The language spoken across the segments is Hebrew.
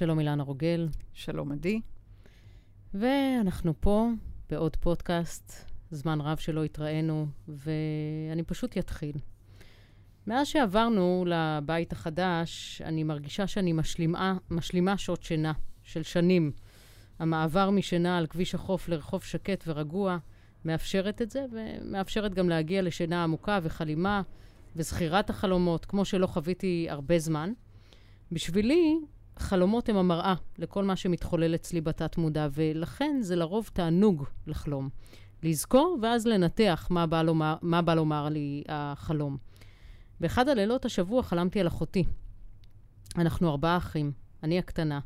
שלום אילנה רוגל. שלום עדי. ואנחנו פה בעוד פודקאסט, זמן רב שלא התראינו, ואני פשוט אתחיל. מאז שעברנו לבית החדש, אני מרגישה שאני משלימה, משלימה שעות שינה של שנים. המעבר משינה על כביש החוף לרחוב שקט ורגוע מאפשרת את זה, ומאפשרת גם להגיע לשינה עמוקה וחלימה וזכירת החלומות, כמו שלא חוויתי הרבה זמן. בשבילי, חלומות הם המראה לכל מה שמתחולל אצלי בתת-מודע, ולכן זה לרוב תענוג לחלום. לזכור ואז לנתח מה בא לומר, מה בא לומר לי החלום. באחד הלילות השבוע חלמתי על אחותי. אנחנו ארבעה אחים, אני הקטנה,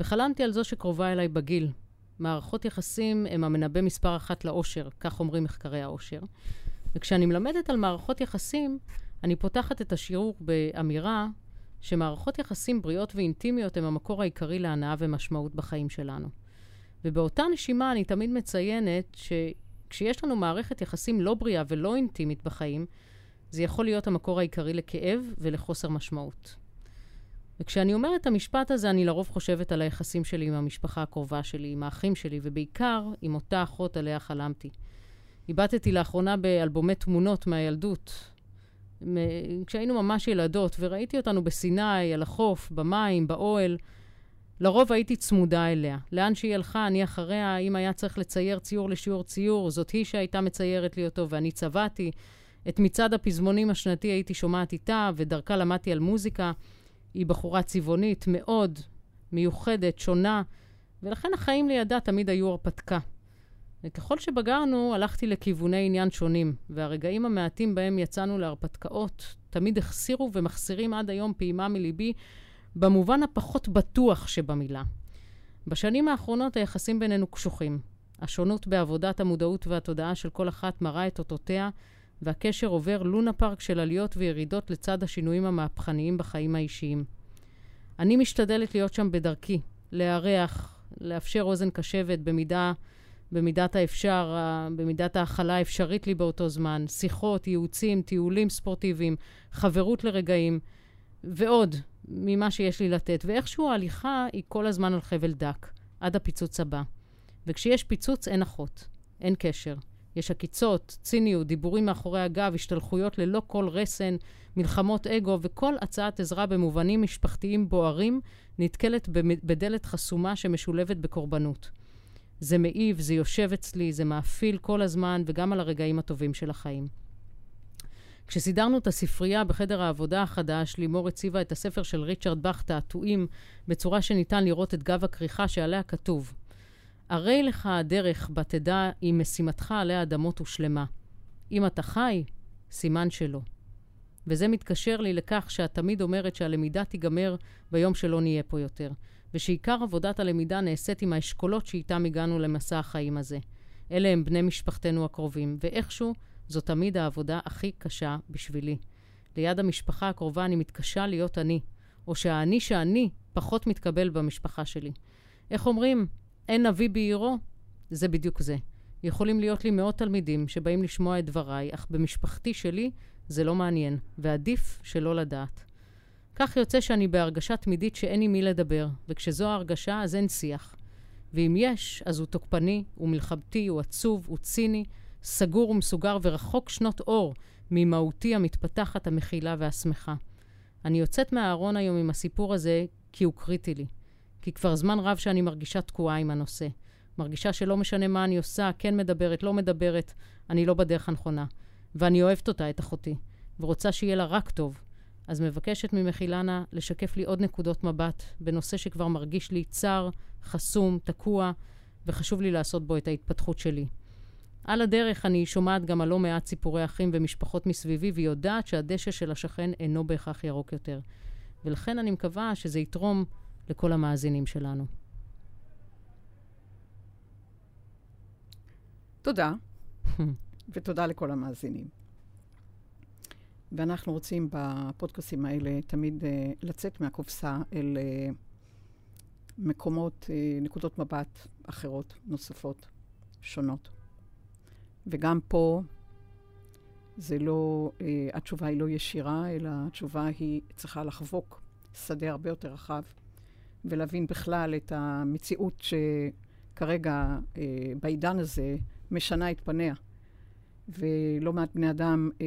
וחלמתי על זו שקרובה אליי בגיל. מערכות יחסים הם המנבא מספר אחת לאושר, כך אומרים מחקרי האושר. וכשאני מלמדת על מערכות יחסים, אני פותחת את השיעור באמירה שמערכות יחסים בריאות ואינטימיות הם המקור העיקרי להנאה ומשמעות בחיים שלנו. ובאותה נשימה אני תמיד מציינת שכשיש לנו מערכת יחסים לא בריאה ולא אינטימית בחיים, זה יכול להיות המקור העיקרי לכאב ולחוסר משמעות. וכשאני אומרת את המשפט הזה, אני לרוב חושבת על היחסים שלי עם המשפחה הקרובה שלי, עם האחים שלי, ובעיקר עם אותה אחות עליה חלמתי. איבדתי לאחרונה באלבומי תמונות מהילדות, כשהיינו ממש ילדות, וראיתי אותנו בסיני, על החוף, במים, באוהל. לרוב הייתי צמודה אליה. לאן שהיא הלכה, אני אחריה. אם היה צריך לצייר ציור לשיעור ציור, זאת היא שהייתה מציירת לי אותו, ואני צבעתי. את מצעד הפזמונים השנתי הייתי שומעת איתה, ודרכה למדתי על מוזיקה. היא בחורה צבעונית מאוד, מיוחדת, שונה, ולכן החיים לידה תמיד היו הרפתקה. וככל שבגרנו, הלכתי לכיווני עניין שונים, והרגעים המעטים בהם יצאנו להרפתקאות תמיד החסירו ומחסירים עד היום פעימה מליבי, במובן הפחות בטוח שבמילה. בשנים האחרונות היחסים בינינו קשוחים. השונות בעבודת המודעות והתודעה של כל אחת מראה את אותותיה, והקשר עובר לונה פארק של עליות וירידות לצד השינויים המהפכניים בחיים האישיים. אני משתדלת להיות שם בדרכי, לארח, לאפשר אוזן קשבת במידה במידת האפשר, במידת ההכלה האפשרית לי באותו זמן, שיחות, ייעוצים, טיולים ספורטיביים, חברות לרגעים, ועוד ממה שיש לי לתת. ואיכשהו ההליכה היא כל הזמן על חבל דק, עד הפיצוץ הבא. וכשיש פיצוץ אין אחות, אין קשר. יש עקיצות, ציניות, דיבורים מאחורי הגב, השתלחויות ללא כל רסן, מלחמות אגו, וכל הצעת עזרה במובנים משפחתיים בוערים נתקלת בדלת חסומה שמשולבת בקורבנות. זה מעיב, זה יושב אצלי, זה מאפיל כל הזמן, וגם על הרגעים הטובים של החיים. כשסידרנו את הספרייה בחדר העבודה החדש, לימור הציבה את הספר של ריצ'רד באך, תעתועים, בצורה שניתן לראות את גב הכריכה שעליה כתוב: הרי לך הדרך בה תדע אם משימתך עלי האדמות הושלמה. אם אתה חי, סימן שלא. וזה מתקשר לי לכך שאת תמיד אומרת שהלמידה תיגמר ביום שלא נהיה פה יותר. ושעיקר עבודת הלמידה נעשית עם האשכולות שאיתם הגענו למסע החיים הזה. אלה הם בני משפחתנו הקרובים, ואיכשהו זו תמיד העבודה הכי קשה בשבילי. ליד המשפחה הקרובה אני מתקשה להיות אני, או שהאני שאני פחות מתקבל במשפחה שלי. איך אומרים, אין אבי בעירו? זה בדיוק זה. יכולים להיות לי מאות תלמידים שבאים לשמוע את דבריי, אך במשפחתי שלי זה לא מעניין, ועדיף שלא לדעת. כך יוצא שאני בהרגשה תמידית שאין עם מי לדבר, וכשזו ההרגשה אז אין שיח. ואם יש, אז הוא תוקפני, הוא מלחמתי, הוא עצוב, הוא ציני, סגור ומסוגר ורחוק שנות אור ממהותי המתפתחת, המכילה והשמחה. אני יוצאת מהארון היום עם הסיפור הזה כי הוא קריטי לי. כי כבר זמן רב שאני מרגישה תקועה עם הנושא. מרגישה שלא משנה מה אני עושה, כן מדברת, לא מדברת, אני לא בדרך הנכונה. ואני אוהבת אותה, את אחותי, ורוצה שיהיה לה רק טוב. אז מבקשת ממך, אילנה, לשקף לי עוד נקודות מבט בנושא שכבר מרגיש לי צר, חסום, תקוע, וחשוב לי לעשות בו את ההתפתחות שלי. על הדרך אני שומעת גם על לא מעט סיפורי אחים ומשפחות מסביבי, ויודעת שהדשא של השכן אינו בהכרח ירוק יותר. ולכן אני מקווה שזה יתרום לכל המאזינים שלנו. תודה, ותודה לכל המאזינים. ואנחנו רוצים בפודקאסים האלה תמיד uh, לצאת מהקופסה אל uh, מקומות, uh, נקודות מבט אחרות, נוספות, שונות. וגם פה זה לא, uh, התשובה היא לא ישירה, אלא התשובה היא צריכה לחבוק שדה הרבה יותר רחב ולהבין בכלל את המציאות שכרגע, אה, בעידן הזה, משנה את פניה. ולא מעט בני אדם אה,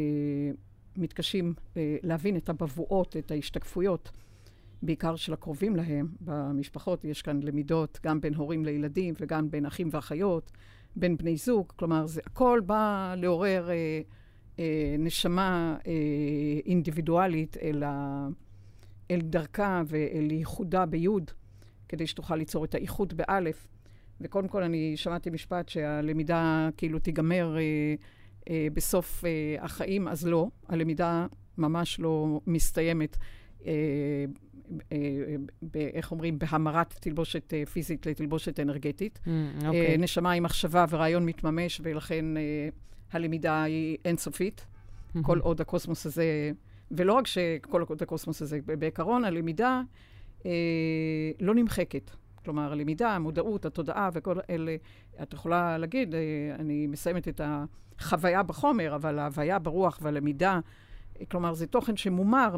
מתקשים אה, להבין את הבבואות, את ההשתקפויות, בעיקר של הקרובים להם. במשפחות יש כאן למידות גם בין הורים לילדים וגם בין אחים ואחיות, בין בני זוג. כלומר, זה הכל בא לעורר אה, אה, נשמה אה, אינדיבידואלית אל, ה, אל דרכה ואל ייחודה ביוד, כדי שתוכל ליצור את האיחוד באלף. וקודם כל, אני שמעתי משפט שהלמידה כאילו תיגמר אה, אה, בסוף אה, החיים, אז לא. הלמידה ממש לא מסתיימת, אה, אה, איך אומרים, בהמרת תלבושת אה, פיזית לתלבושת אנרגטית. Mm, אוקיי. אה, נשמה עם מחשבה ורעיון מתממש, ולכן אה, הלמידה היא אינסופית. מהמם. כל עוד הקוסמוס הזה, ולא רק שכל עוד הקוסמוס הזה, בעיקרון הלמידה אה, לא נמחקת. כלומר, הלמידה, המודעות, התודעה וכל אלה, את יכולה להגיד, אה, אני מסיימת את החוויה בחומר, אבל ההוויה ברוח והלמידה, אה, כלומר, זה תוכן שמומר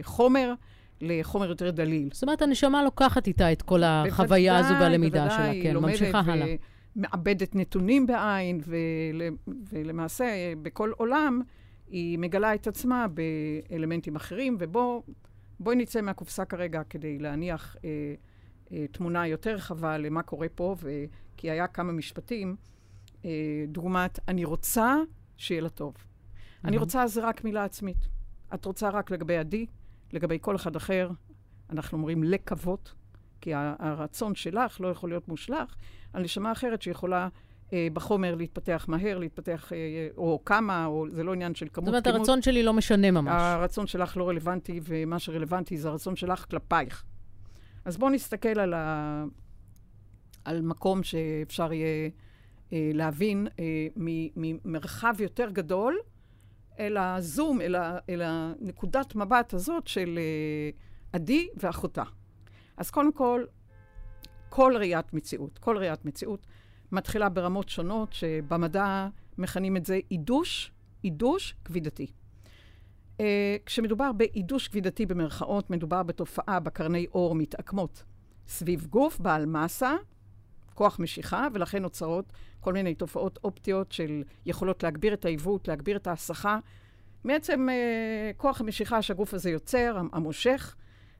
מחומר לחומר יותר דליל. זאת אומרת, הנשמה לוקחת איתה את כל החוויה הזו והלמידה שלה, כן, ממשיכה לומדת הלאה. ומעבדת נתונים בעין, ול, ולמעשה בכל עולם היא מגלה את עצמה באלמנטים אחרים, ובואי נצא מהקופסה כרגע כדי להניח אה, אה, תמונה יותר רחבה למה קורה פה, ו, כי היה כמה משפטים, אה, דוגמת, אני רוצה שיהיה לה טוב. אני מהמם. רוצה זה רק מילה עצמית. את רוצה רק לגבי עדי, לגבי כל אחד אחר, אנחנו אומרים לקוות, כי הרצון שלך לא יכול להיות מושלך על נשמה אחרת שיכולה אה, בחומר להתפתח מהר, להתפתח, אה, או כמה, או זה לא עניין של כמות זאת אומרת, כימות. הרצון שלי לא משנה ממש. הרצון שלך לא רלוונטי, ומה שרלוונטי זה הרצון שלך כלפייך. אז בואו נסתכל על, ה... על מקום שאפשר יהיה להבין אה, ממרחב יותר גדול אל הזום, אל, ה... אל הנקודת מבט הזאת של אה, עדי ואחותה. אז קודם כל, כל ראיית מציאות, כל ראיית מציאות מתחילה ברמות שונות, שבמדע מכנים את זה עידוש, עידוש כבידתי. Uh, כשמדובר בעידוש כבידתי במרכאות, מדובר בתופעה בקרני אור מתעקמות סביב גוף בעל מסה, כוח משיכה, ולכן נוצרות כל מיני תופעות אופטיות של יכולות להגביר את העיוות, להגביר את ההסחה. מעצם uh, כוח המשיכה שהגוף הזה יוצר, המ- המושך,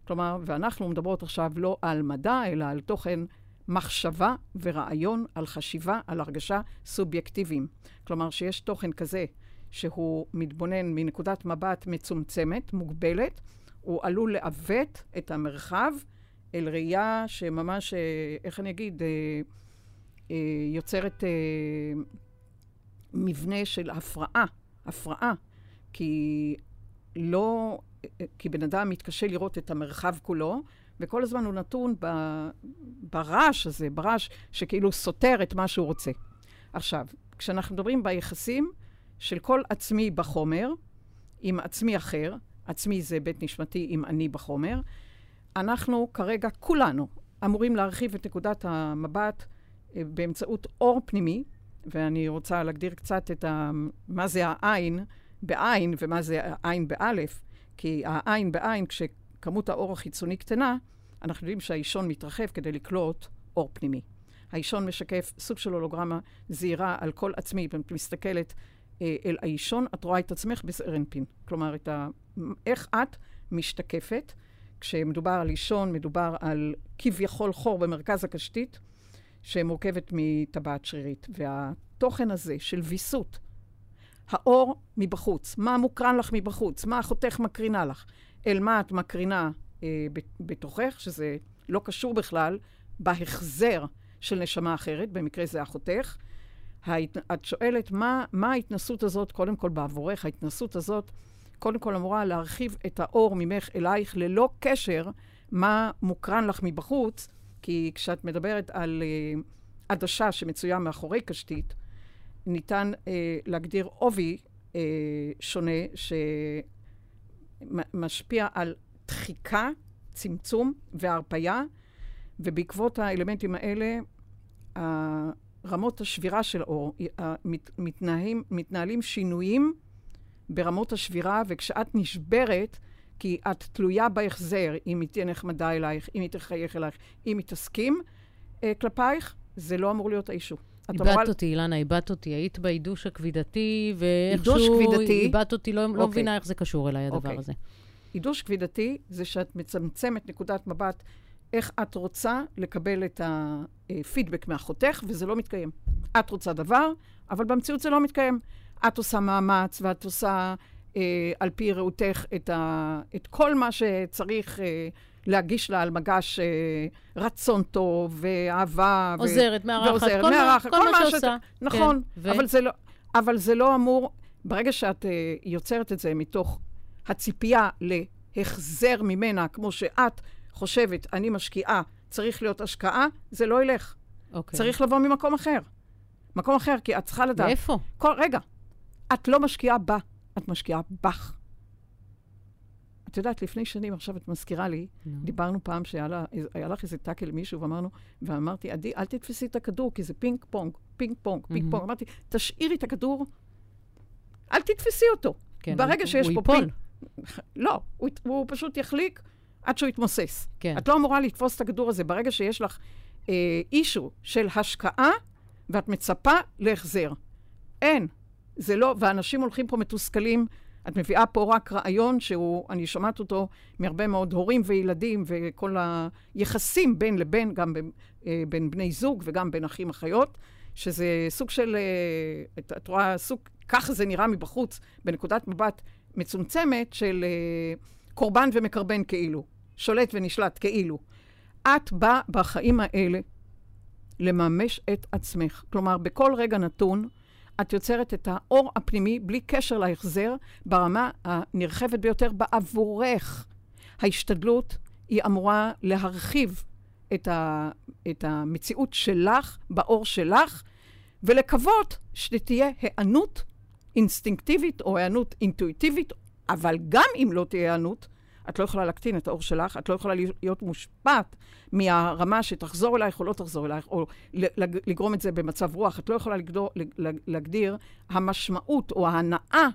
כלומר, ואנחנו מדברות עכשיו לא על מדע, אלא על תוכן מחשבה ורעיון, על חשיבה, על הרגשה סובייקטיביים. כלומר, שיש תוכן כזה שהוא מתבונן מנקודת מבט מצומצמת, מוגבלת, הוא עלול לעוות את המרחב אל ראייה שממש, אה, איך אני אגיד, אה, אה, יוצרת מבנה של הפרעה, הפרעה, כי לא, כי בן אדם מתקשה לראות את המרחב כולו, וכל הזמן הוא נתון ב, ברעש הזה, ברעש שכאילו סותר את מה שהוא רוצה. עכשיו, כשאנחנו מדברים ביחסים של כל עצמי בחומר, עם עצמי אחר, עצמי זה בית נשמתי עם אני בחומר, אנחנו כרגע, כולנו, אמורים להרחיב את נקודת המבט אה, באמצעות אור פנימי, ואני רוצה להגדיר קצת את ה... מה זה העין בעין ומה זה העין באלף, כי העין בעין, כשכמות האור החיצוני קטנה, אנחנו יודעים שהאישון מתרחב כדי לקלוט אור פנימי. האישון משקף סוג של הולוגרמה זהירה על כל עצמי, ואת מסתכלת אה, אל האישון, את רואה את עצמך בזעיר אנפין. כלומר, ה... איך את משתקפת. כשמדובר על אישון, מדובר על כביכול חור במרכז הקשתית, שמורכבת מטבעת שרירית. והתוכן הזה של ויסות, האור מבחוץ, מה מוקרן לך מבחוץ, מה אחותך מקרינה לך, אל מה את מקרינה אה, בתוכך, שזה לא קשור בכלל בהחזר של נשמה אחרת, במקרה זה אחותך. ההת... את שואלת, מה, מה ההתנסות הזאת, קודם כל בעבורך, ההתנסות הזאת, קודם כל אמורה להרחיב את האור ממך אלייך ללא קשר מה מוקרן לך מבחוץ, כי כשאת מדברת על אה, עדשה שמצויה מאחורי קשתית, ניתן אה, להגדיר עובי אה, שונה שמשפיע על דחיקה, צמצום והרפייה, ובעקבות האלמנטים האלה, רמות השבירה של האור, מת, מתנהלים, מתנהלים שינויים ברמות השבירה, וכשאת נשברת, כי את תלויה בהחזר, אם היא תהיה נחמדה אלייך, אם היא תחייך אלייך, אם היא תסכים אה, כלפייך, זה לא אמור להיות האישו. את אמורה- איבדת אותי, אילנה, איבדת אותי. היית בעידוש הכבידתי, ואיכשהו... איבדת אותי, לא, לא אוקיי. מבינה איך זה קשור אליי, הדבר אוקיי. הזה. עידוש כבידתי זה שאת מצמצמת נקודת מבט איך את רוצה לקבל את הפידבק מאחותך, וזה לא מתקיים. את רוצה דבר, אבל במציאות זה לא מתקיים. את עושה מאמץ, ואת עושה אה, על פי ראותך את, ה, את כל מה שצריך אה, להגיש לה על מגש אה, רצון טוב, ואהבה. ו- עוזרת, מארחת, ועוזרת, כל מה- מארחת, כל מה שאת- שעושה. נכון, כן, ו- אבל, זה לא, אבל זה לא אמור, ברגע שאת אה, יוצרת את זה מתוך הציפייה להחזר ממנה, כמו שאת חושבת, אני משקיעה, צריך להיות השקעה, זה לא ילך. אוקיי. צריך לבוא ממקום אחר. מקום אחר, כי את צריכה לדעת. מאיפה? כל, רגע, את לא משקיעה בה, את משקיעה בך. את יודעת, לפני שנים, עכשיו את מזכירה לי, נו. דיברנו פעם שהיה לך איזה טאקל למישהו, ואמרנו, ואמרתי, עדי, אל תתפסי את הכדור, כי זה פינג פונג, פינג פונג, פינג. פונג. אמרתי, תשאירי את הכדור, אל תתפסי אותו. כן, ברגע הוא- שיש הוא פה. פינג... לא, הוא, הוא פשוט יחליק עד שהוא יתמוסס. כן. את לא אמורה לתפוס את הכדור הזה. ברגע שיש לך אה, issue של השקעה, ואת מצפה להחזר. אין. זה לא, ואנשים הולכים פה מתוסכלים. את מביאה פה רק רעיון שהוא, אני שומעת אותו מהרבה מאוד הורים וילדים, וכל היחסים בין לבין, גם בין, אה, בין בני זוג וגם בין אחים אחיות, שזה סוג של, אה, את, את רואה, סוג, ככה זה נראה מבחוץ, בנקודת מבט מצומצמת של אה, קורבן ומקרבן כאילו, שולט ונשלט כאילו. את באה בחיים האלה לממש את עצמך. כלומר, בכל רגע נתון, את יוצרת את האור הפנימי בלי קשר להחזר ברמה הנרחבת ביותר בעבורך. ההשתדלות היא אמורה להרחיב את, ה, את המציאות שלך, באור שלך, ולקוות שתהיה היענות אינסטינקטיבית או היענות אינטואיטיבית, אבל גם אם לא תהיה היענות, את לא יכולה להקטין את האור שלך, את לא יכולה להיות מושפעת מהרמה שתחזור אלייך או לא תחזור אלייך, או לג- לגרום את זה במצב רוח. את לא יכולה לגדור, לג- להגדיר, המשמעות או ההנאה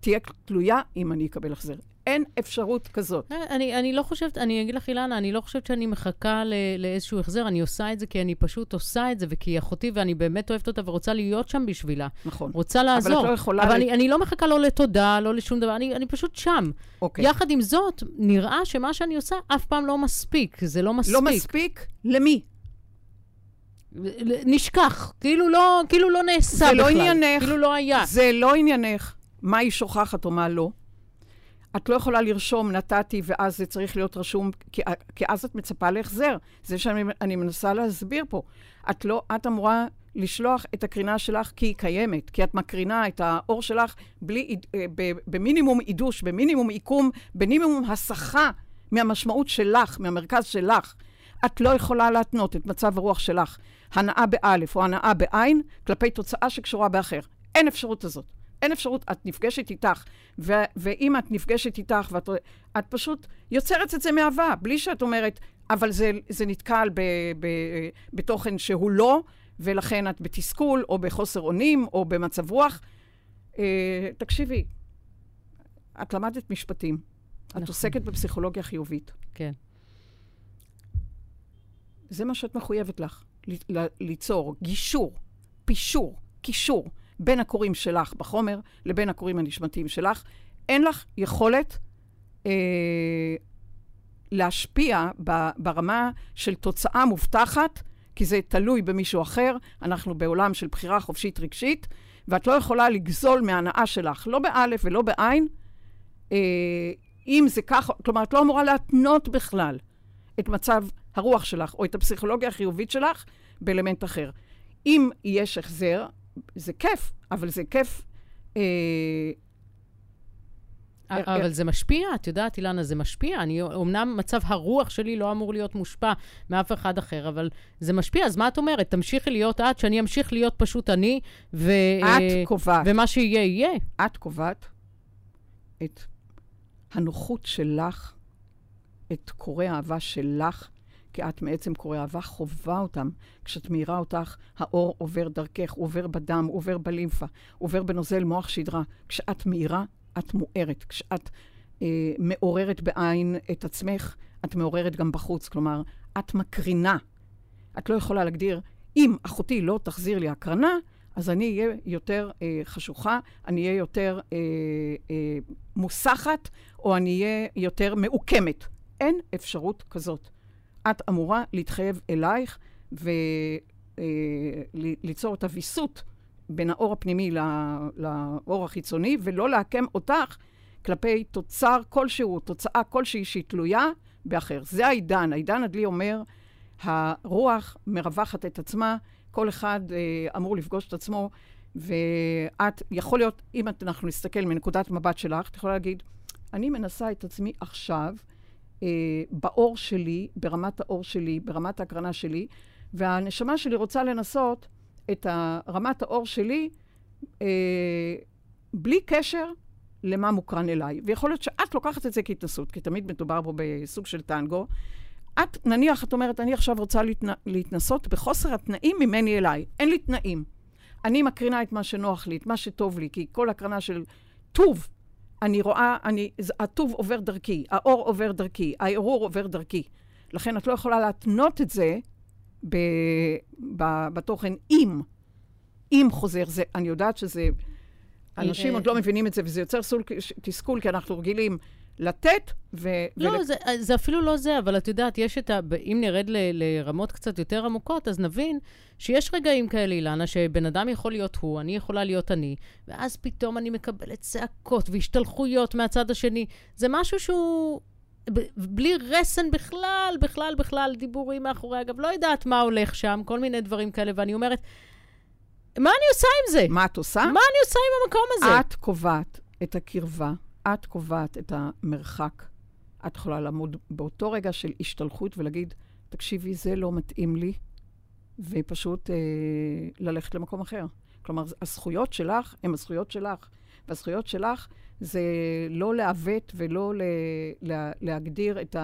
תהיה תלויה אם אני אקבל החזר. אין אפשרות כזאת. אה, אני, אני לא חושבת, אני אגיד לך, אילנה, אני לא חושבת שאני מחכה ל, לאיזשהו החזר, אני עושה את זה כי אני פשוט עושה את זה, וכי אחותי ואני באמת אוהבת אותה ורוצה להיות שם בשבילה. נכון. רוצה לעזור. את לא יכולה אבל ל- אני, אני לא מחכה לא לתודה, לא לשום דבר, אני, אני פשוט שם. אוקיי. יחד עם זאת, נראה שמה שאני עושה אף פעם לא מספיק. זה לא מספיק. לא מספיק? למי? נשכח, כאילו לא, כאילו לא נעשה זה בכלל. לא עניינך. כאילו לא היה. זה לא עניינך. מה היא שוכחת או מה לא. את לא יכולה לרשום נתתי ואז זה צריך להיות רשום, כי, כי אז את מצפה להחזר. זה שאני אני מנסה להסביר פה. את לא, את אמורה לשלוח את הקרינה שלך כי היא קיימת, כי את מקרינה את האור שלך בלי, אה, במינימום עידוש, במינימום עיקום, במינימום הסחה מהמשמעות שלך, מהמרכז שלך. את לא יכולה להתנות את מצב הרוח שלך, הנאה באלף או הנאה בעין, כלפי תוצאה שקשורה באחר. אין אפשרות הזאת. אין אפשרות, את נפגשת איתך, ו- ואם את נפגשת איתך, ואת את פשוט יוצרת את זה מאהבה, בלי שאת אומרת, אבל זה, זה נתקל ב, ב, בתוכן שהוא לא, ולכן את בתסכול, או בחוסר אונים, או במצב רוח. אה, תקשיבי, את למדת משפטים, את נכון. עוסקת בפסיכולוגיה חיובית. כן. זה מה שאת מחויבת לך, ל- ל- ליצור גישור, פישור, קישור בין הקוראים שלך בחומר לבין הקוראים הנשמתיים שלך. אין לך יכולת אה, להשפיע ב- ברמה של תוצאה מובטחת, כי זה תלוי במישהו אחר. אנחנו בעולם של בחירה חופשית רגשית, ואת לא יכולה לגזול מההנאה שלך, לא באלף ולא בעין, אה, אם זה ככה, כלומר, את לא אמורה להתנות בכלל את מצב הרוח שלך או את הפסיכולוגיה החיובית שלך באלמנט אחר. אם יש החזר, זה כיף, אבל זה כיף... אה, אה, אבל זה משפיע, את יודעת, אילנה, זה משפיע. אני, אמנם מצב הרוח שלי לא אמור להיות מושפע מאף אחד אחר, אבל זה משפיע. אז מה את אומרת? תמשיכי להיות את, שאני אמשיך להיות פשוט אני, ו... את אה, קובעת, ומה שיהיה, יהיה. את קובעת את הנוחות שלך, את קורי האהבה שלך, כי את מעצם קורי אהבה חווה אותם. כשאת מאירה אותך, האור עובר דרכך, עובר בדם, עובר בלימפה, עובר בנוזל מוח שדרה. כשאת מאירה, את מוארת. כשאת, אה, מעוררת בעין את עצמך, את מעוררת גם בחוץ. כלומר, את מקרינה. את לא יכולה להגדיר, אם אחותי לא תחזיר לי הקרנה, אז אני אהיה יותר אה, חשוכה, אני אהיה יותר אה, אה, מוסחת, או אני אהיה יותר מעוקמת. אין אפשרות כזאת. את אמורה להתחייב אלייך וליצור אה, את הוויסות בין האור הפנימי לאור החיצוני, ולא לעקם אותך כלפי תוצר כלשהו, תוצאה כלשהי שהיא תלויה באחר. זה העידן. העידן הדלי אומר, הרוח מרווחת את עצמה, כל אחד אה, אמור לפגוש את עצמו, ואת, יכול להיות, אם אנחנו נסתכל מנקודת מבט שלך, את יכולה להגיד, אני מנסה את עצמי עכשיו, אה, באור שלי, ברמת האור שלי, ברמת ההקרנה שלי, והנשמה שלי רוצה לנסות את רמת האור שלי אה, בלי קשר למה מוקרן אליי. ויכול להיות שאת לוקחת את זה כהתנסות, כי תמיד מדובר פה בסוג של טנגו. את, נניח, את אומרת, אני עכשיו רוצה להתנ... להתנסות בחוסר התנאים ממני אליי. אין לי תנאים. אני מקרינה את מה שנוח לי, את מה שטוב לי, כי כל הקרנה של טוב, אני רואה, אני, הטוב עובר דרכי, האור עובר דרכי, הערעור עובר דרכי. לכן את לא יכולה להתנות את זה ב, ב, בתוכן אם. אם חוזר זה. אני יודעת שזה... אנשים עוד לא מבינים את זה, וזה יוצר סול, תסכול, כי אנחנו רגילים לתת ו... לא, ול... זה, זה אפילו לא זה, אבל את יודעת, יש את ה... אם נרד ל, לרמות קצת יותר עמוקות, אז נבין שיש רגעים כאלה, אילנה, שבן אדם יכול להיות הוא, אני יכולה להיות אני, ואז פתאום אני מקבלת צעקות והשתלחויות מהצד השני. זה משהו שהוא... בלי רסן בכלל, בכלל, בכלל, דיבורים מאחורי הגב, לא יודעת מה הולך שם, כל מיני דברים כאלה, ואני אומרת, מה אני עושה עם זה? מה את עושה? מה אני עושה עם המקום הזה? את קובעת את הקרבה, את קובעת את המרחק. את יכולה לעמוד באותו רגע של השתלחות ולהגיד, תקשיבי, זה לא מתאים לי, ופשוט אה, ללכת למקום אחר. כלומר, הזכויות שלך הן הזכויות שלך, והזכויות שלך זה לא לעוות ולא ל, לה, להגדיר את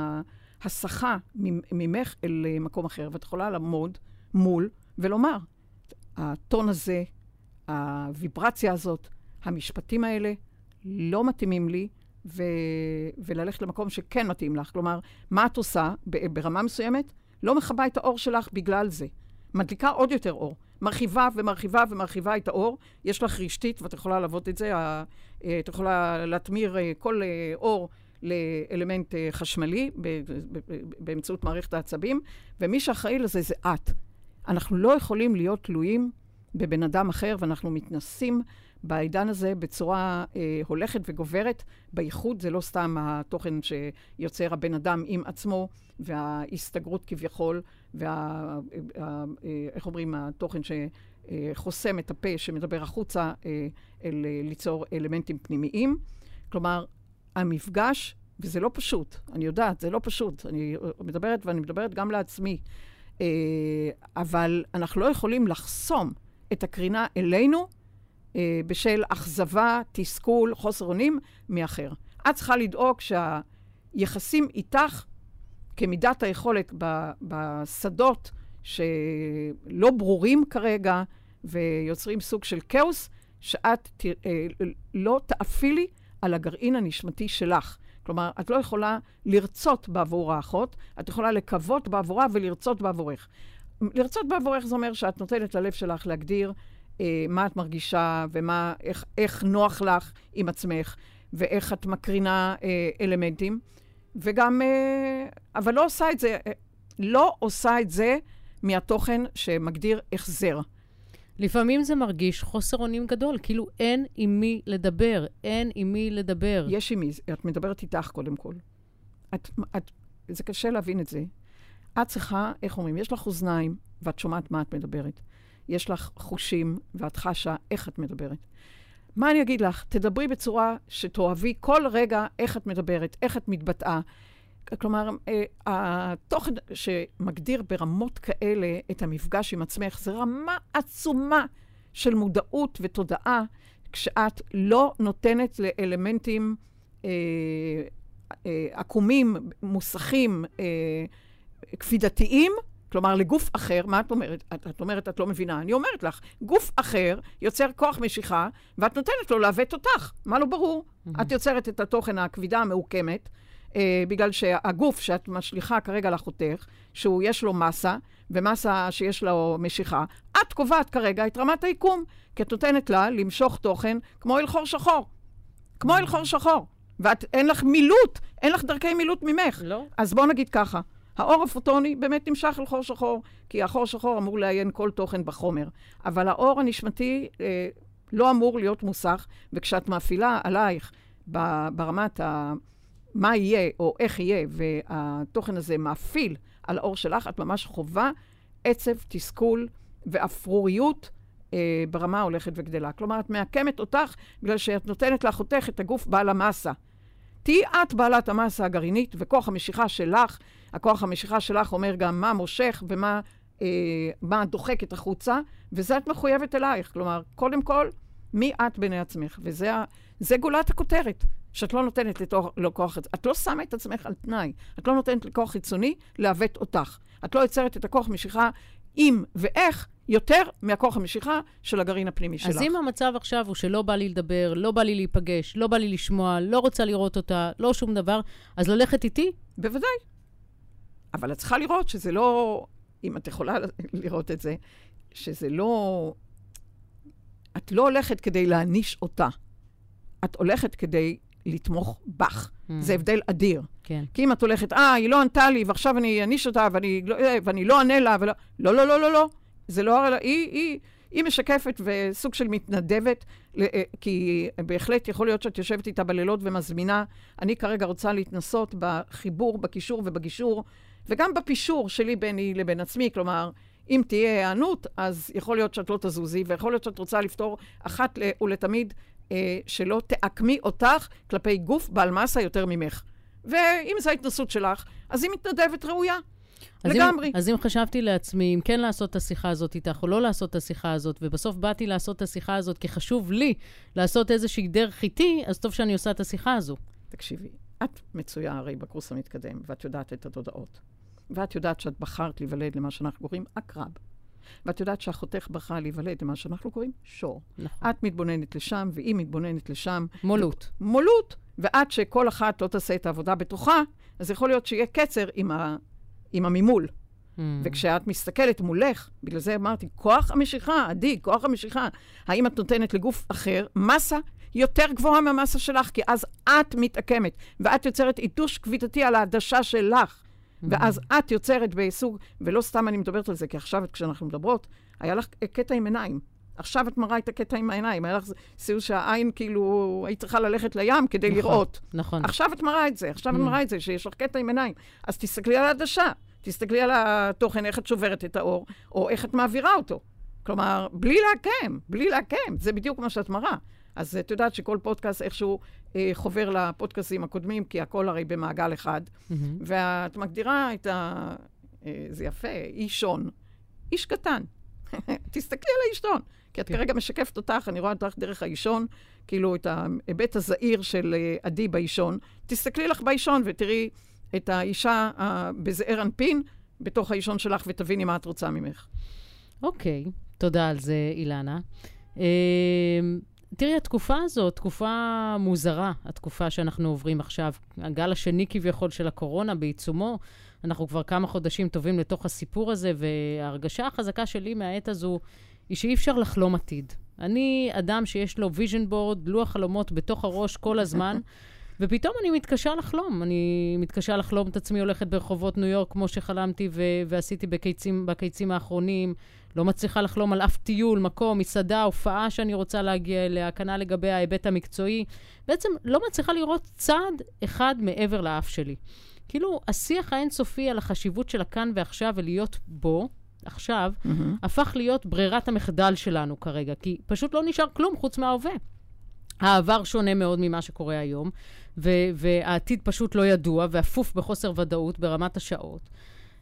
ההסחה ממך אל מקום אחר. ואת יכולה לעמוד מול ולומר, הטון הזה, הוויברציה הזאת, המשפטים האלה, לא מתאימים לי, ו... וללכת למקום שכן מתאים לך. כלומר, מה את עושה ברמה מסוימת? לא מכבה את האור שלך בגלל זה. מדליקה עוד יותר אור. מרחיבה ומרחיבה ומרחיבה את האור. יש לך רשתית, ואת יכולה לעבוד את זה, אה, את יכולה להטמיר אה, כל אה, אור לאלמנט חשמלי באמצעות מערכת העצבים, ומי שאחראי לזה זה את. אנחנו לא יכולים להיות תלויים בבן אדם אחר, ואנחנו מתנסים בעידן הזה בצורה אה, הולכת וגוברת. בייחוד זה לא סתם התוכן שיוצר הבן אדם עם עצמו, וההסתגרות כביכול, וה... אה, איך אומרים, התוכן שחוסם את הפה, שמדבר החוצה, אה, אל אה, ליצור אלמנטים פנימיים. כלומר, המפגש, וזה לא פשוט, אני יודעת, זה לא פשוט. אני מדברת, ואני מדברת גם לעצמי. אה, אבל אנחנו לא יכולים לחסום את הקרינה אלינו אה, בשל אכזבה, תסכול, חוסר אונים מאחר. את צריכה לדאוג שהיחסים איתך, כמידת היכולת בשדות שלא ברורים כרגע ויוצרים סוג של כאוס, שאת ת, אה, לא תאפילי על הגרעין הנשמתי שלך. כלומר, את לא יכולה לרצות בעבור האחות, את יכולה לקוות בעבורה ולרצות בעבורך. לרצות בעבורך זה אומר שאת נותנת ללב שלך להגדיר אה, מה את מרגישה ומה, איך, איך נוח לך עם עצמך, ואיך את מקרינה אה, אלמנטים, וגם, אה, אבל לא עושה את זה, אה, לא עושה את זה מהתוכן שמגדיר החזר. לפעמים זה מרגיש חוסר אונים גדול, כאילו אין עם מי לדבר, אין עם מי לדבר. יש עם מי, את מדברת איתך קודם כל. את, את, זה קשה להבין את זה. את צריכה, איך אומרים, יש לך אוזניים ואת שומעת מה את מדברת. יש לך חושים ואת חשה איך את מדברת. מה אני אגיד לך? תדברי בצורה שתאהבי כל רגע איך את מדברת, איך את מתבטאה. כלומר, אה, התוכן שמגדיר ברמות כאלה את המפגש עם עצמך, זה רמה עצומה של מודעות ותודעה, כשאת לא נותנת לאלמנטים אה, אה, עקומים, מוסכים, אה, כפידתיים, כלומר, לגוף אחר, מה את אומרת? את, את אומרת, את לא מבינה. אני אומרת לך, גוף אחר יוצר כוח משיכה, ואת נותנת לו לעוות אותך. מה לא ברור? Mm-hmm. את יוצרת את התוכן, הכבידה המעוקמת, אה, בגלל שהגוף שאת משליכה כרגע לחותך, שהוא יש לו מסה, ומסה שיש לו משיכה, את קובעת כרגע את רמת היקום, כי את נותנת לה למשוך תוכן כמו אל חור שחור. כמו אל חור שחור. ואת, אין לך מילוט, אין לך דרכי מילוט ממך. לא. אז בואו נגיד ככה, האור הפוטוני באמת נמשך אל חור שחור, כי החור שחור אמור לעיין כל תוכן בחומר. אבל האור הנשמתי אה, לא אמור להיות מוסך, וכשאת מאפילה עלייך ברמת ה... מה יהיה או איך יהיה, והתוכן הזה מאפיל על האור שלך, את ממש חווה עצב, תסכול ואפרוריות אה, ברמה הולכת וגדלה. כלומר, את מעקמת אותך בגלל שאת נותנת לאחותך את הגוף בעל המסה. תהיי את בעלת המסה הגרעינית, וכוח המשיכה שלך, הכוח המשיכה שלך אומר גם מה מושך ומה אה, מה דוחקת החוצה, וזה את מחויבת אלייך. כלומר, קודם כל, מי את בעיני עצמך? וזה גולת הכותרת, שאת לא נותנת לכוח, את לא שמה את עצמך על תנאי, את לא נותנת לכוח חיצוני לעוות אותך. את לא יוצרת את הכוח משיכה אם ואיך יותר מהכוח המשיכה של הגרעין הפנימי אז שלך. אז אם המצב עכשיו הוא שלא בא לי לדבר, לא בא לי להיפגש, לא בא לי לשמוע, לא רוצה לראות אותה, לא שום דבר, אז ללכת איתי? בוודאי. אבל את צריכה לראות שזה לא, אם את יכולה לראות את זה, שזה לא... את לא הולכת כדי להעניש אותה. את הולכת כדי לתמוך בך. Mm. זה הבדל אדיר. כן. כי אם את הולכת, אה, היא לא ענתה לי, ועכשיו אני אעניש אותה, ואני לא, ואני לא אענה לה, ולא... לא, לא, לא, לא, לא. זה לא... היא, היא, היא משקפת וסוג של מתנדבת, אה, כי בהחלט יכול להיות שאת יושבת איתה בלילות ומזמינה. אני כרגע רוצה להתנסות בחיבור, בקישור ובגישור, וגם בפישור שלי ביני לבין עצמי. כלומר, אם תהיה היענות, אז יכול להיות שאת לא תזוזי, ויכול להיות שאת רוצה לפתור אחת ולתמיד אה, שלא תעקמי אותך כלפי גוף בעל מסה יותר ממך. ואם זו ההתנסות שלך, אז היא מתנדבת ראויה. אז לגמרי. אם, אז אם חשבתי לעצמי, אם כן לעשות את השיחה הזאת איתך או לא לעשות את השיחה הזאת, ובסוף באתי לעשות את השיחה הזאת כי חשוב לי לעשות איזושהי דרך איתי, אז טוב שאני עושה את השיחה הזו. תקשיבי, את מצויה הרי בקורס המתקדם, ואת יודעת את התודעות. ואת יודעת שאת בחרת להיוולד למה שאנחנו קוראים עקרב. ואת יודעת שאחותך בחרה להיוולד למה שאנחנו קוראים שור. נכון. את מתבוננת לשם, והיא מתבוננת לשם. מולות. מולות. ועד שכל אחת לא תעשה את העבודה בתוכה, אז יכול להיות שיהיה קצר עם, ה, עם המימול. Mm. וכשאת מסתכלת מולך, בגלל זה אמרתי, כוח המשיכה, עדי, כוח המשיכה. האם את נותנת לגוף אחר מסה יותר גבוהה מהמסה שלך? כי אז את מתעקמת, ואת יוצרת עיתוש כבידתי על העדשה שלך. ואז את יוצרת בסוג, ולא סתם אני מדברת על זה, כי עכשיו כשאנחנו מדברות, היה לך קטע עם עיניים. עכשיו את מראה את הקטע עם העיניים. היה לך סיוס שהעין, כאילו, היית צריכה ללכת לים כדי נכון, לראות. נכון. עכשיו את מראה את זה, עכשיו mm. את מראה את זה, שיש לך קטע עם עיניים. אז תסתכלי על העדשה, תסתכלי על התוכן, איך את שוברת את האור, או איך את מעבירה אותו. כלומר, בלי לעקם, בלי לעקם, זה בדיוק מה שאת מראה. אז את יודעת שכל פודקאסט איכשהו אה, חובר לפודקאסטים הקודמים, כי הכל הרי במעגל אחד. Mm-hmm. ואת מגדירה את ה... אה, זה יפה, אישון. איש קטן. תסתכלי על האישון. כי את כן. כרגע משקפת אותך, אני רואה אותך דרך האישון, כאילו את ההיבט הזעיר של אה, עדי באישון. תסתכלי לך באישון ותראי את האישה uh, בזעיר אנפין בתוך האישון שלך, ותביני מה את רוצה ממך. אוקיי, okay, תודה על זה, אילנה. תראי, התקופה הזאת, תקופה מוזרה, התקופה שאנחנו עוברים עכשיו. הגל השני כביכול של הקורונה בעיצומו. אנחנו כבר כמה חודשים טובים לתוך הסיפור הזה, וההרגשה החזקה שלי מהעת הזו היא שאי אפשר לחלום עתיד. אני אדם שיש לו vision board, לוח חלומות בתוך הראש כל הזמן, ופתאום אני מתקשה לחלום. אני מתקשה לחלום את עצמי הולכת ברחובות ניו יורק כמו שחלמתי ו- ועשיתי בקיצים, בקיצים האחרונים. לא מצליחה לחלום על אף טיול, מקום, מסעדה, הופעה שאני רוצה להגיע אליה, כנ"ל לגבי ההיבט המקצועי. בעצם לא מצליחה לראות צעד אחד מעבר לאף שלי. כאילו, השיח האינסופי על החשיבות של הכאן ועכשיו ולהיות בו, עכשיו, mm-hmm. הפך להיות ברירת המחדל שלנו כרגע, כי פשוט לא נשאר כלום חוץ מההווה. העבר שונה מאוד ממה שקורה היום, ו- והעתיד פשוט לא ידוע ואפוף בחוסר ודאות ברמת השעות.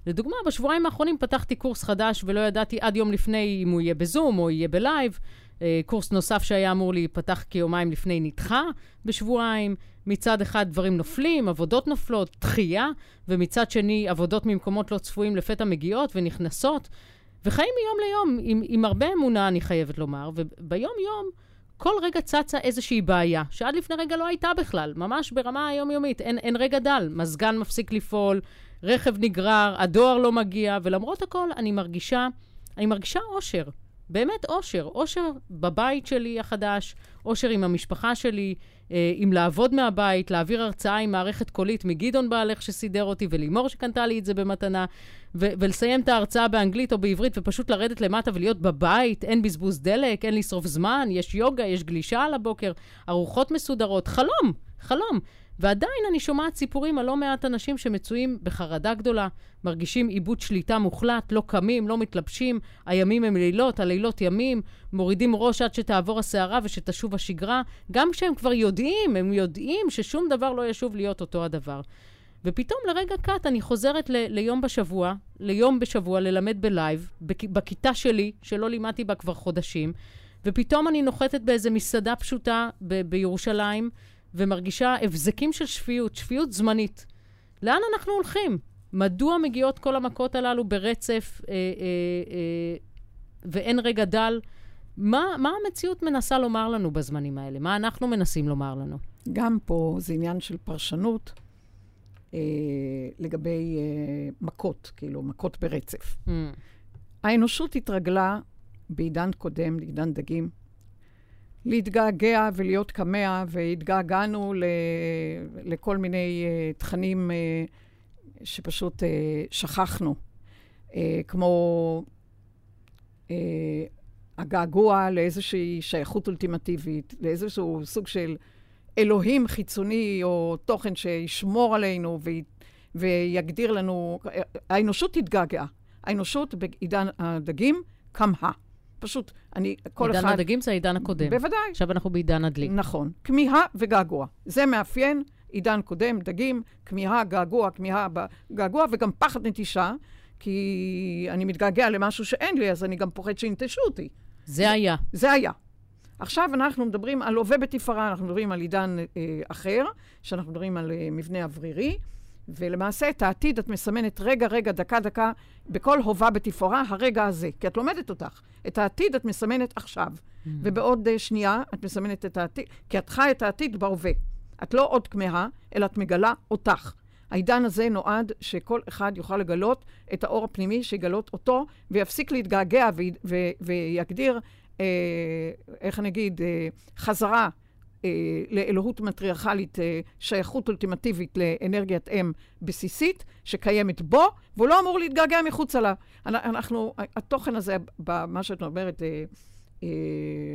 לדוגמה, בשבועיים האחרונים פתחתי קורס חדש ולא ידעתי עד יום לפני אם הוא יהיה בזום או יהיה בלייב. אה, קורס נוסף שהיה אמור להיפתח כיומיים לפני נדחה בשבועיים. מצד אחד דברים נופלים, עבודות נופלות, דחייה, ומצד שני עבודות ממקומות לא צפויים לפתע מגיעות ונכנסות, וחיים מיום ליום, עם, עם הרבה אמונה, אני חייבת לומר, וביום-יום כל רגע צצה איזושהי בעיה, שעד לפני רגע לא הייתה בכלל, ממש ברמה היומיומית, אין, אין רגע דל, מזגן מפסיק לפעול, רכב נגרר, הדואר לא מגיע, ולמרות הכל אני מרגישה, אני מרגישה אושר. באמת אושר. אושר בבית שלי החדש, אושר עם המשפחה שלי, אה, עם לעבוד מהבית, להעביר הרצאה עם מערכת קולית מגדעון בעלך שסידר אותי, ולימור שקנתה לי את זה במתנה, ו- ולסיים את ההרצאה באנגלית או בעברית, ופשוט לרדת למטה ולהיות בבית, אין בזבוז דלק, אין לשרוף זמן, יש יוגה, יש גלישה על הבוקר, ארוחות מסודרות, חלום, חלום. ועדיין אני שומעת סיפורים על לא מעט אנשים שמצויים בחרדה גדולה, מרגישים עיבוד שליטה מוחלט, לא קמים, לא מתלבשים, הימים הם לילות, הלילות ימים, מורידים ראש עד שתעבור הסערה ושתשוב השגרה, גם כשהם כבר יודעים, הם יודעים ששום דבר לא ישוב להיות אותו הדבר. ופתאום לרגע קט אני חוזרת ל- ליום בשבוע, ליום בשבוע ללמד בלייב, בכ- בכיתה שלי, שלא לימדתי בה כבר חודשים, ופתאום אני נוחתת באיזה מסעדה פשוטה ב- בירושלים, ומרגישה הבזקים של שפיות, שפיות זמנית. לאן אנחנו הולכים? מדוע מגיעות כל המכות הללו ברצף אה, אה, אה, ואין רגע דל? מה, מה המציאות מנסה לומר לנו בזמנים האלה? מה אנחנו מנסים לומר לנו? גם פה זה עניין של פרשנות אה, לגבי אה, מכות, כאילו, מכות ברצף. Mm. האנושות התרגלה בעידן קודם, לעידן דגים, להתגעגע ולהיות קמע, והתגעגענו ל, לכל מיני uh, תכנים uh, שפשוט uh, שכחנו, uh, כמו uh, הגעגוע לאיזושהי שייכות אולטימטיבית, לאיזשהו סוג של אלוהים חיצוני או תוכן שישמור עלינו ו, ויגדיר לנו, האנושות התגעגעה. האנושות בעידן הדגים כמהה. פשוט, אני, כל עידן אחד... עידן הדגים זה העידן הקודם. בוודאי. עכשיו אנחנו בעידן הדלי. נכון. כמיהה וגעגוע. זה מאפיין עידן קודם, דגים, כמיהה, געגוע, כמיהה, געגוע, וגם פחד נטישה, כי אני מתגעגע למשהו שאין לי, אז אני גם פוחד שינטשו אותי. זה היה. זה היה. עכשיו אנחנו מדברים על הווה בתפארה, אנחנו מדברים על עידן אה, אחר, שאנחנו מדברים על אה, מבנה אוורירי. ולמעשה את העתיד את מסמנת רגע, רגע, דקה, דקה, בכל הווה בתפאורה, הרגע הזה. כי את לומדת אותך. את העתיד את מסמנת עכשיו. Mm-hmm. ובעוד uh, שנייה את מסמנת את העתיד, כי את חי את העתיד בהווה. את לא עוד כמהה, אלא את מגלה אותך. העידן הזה נועד שכל אחד יוכל לגלות את האור הפנימי, שיגלות אותו, ויפסיק להתגעגע ו- ו- ויגדיר, אה, איך אני אגיד, אה, חזרה לאלוהות מטריארכלית, אה, שייכות אולטימטיבית לאנרגיית אם בסיסית, שקיימת בו, והוא לא אמור להתגעגע מחוצה לה. אנחנו, התוכן הזה, במה שאת אומרת, אה, אה,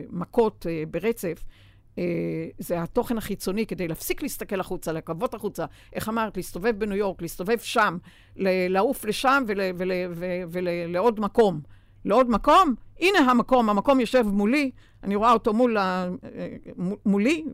מכות אה, ברצף, אה, זה התוכן החיצוני כדי להפסיק להסתכל החוצה, לקוות החוצה. איך אמרת? להסתובב בניו יורק, להסתובב שם, לעוף לשם ולעוד מקום. לעוד מקום, הנה המקום, המקום יושב מולי, אני רואה אותו מול, מולי,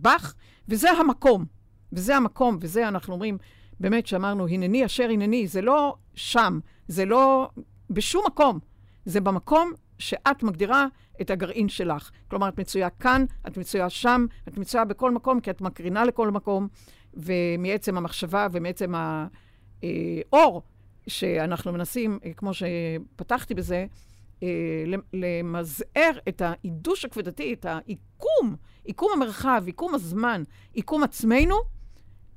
בך, וזה המקום. וזה המקום, וזה אנחנו אומרים, באמת, שאמרנו, הנני אשר הנני, זה לא שם, זה לא בשום מקום, זה במקום שאת מגדירה את הגרעין שלך. כלומר, את מצויה כאן, את מצויה שם, את מצויה בכל מקום, כי את מקרינה לכל מקום, ומעצם המחשבה ומעצם האור שאנחנו מנסים, כמו שפתחתי בזה, אה, למזער את העידוש הכבדתי, את העיקום, עיקום המרחב, עיקום הזמן, עיקום עצמנו,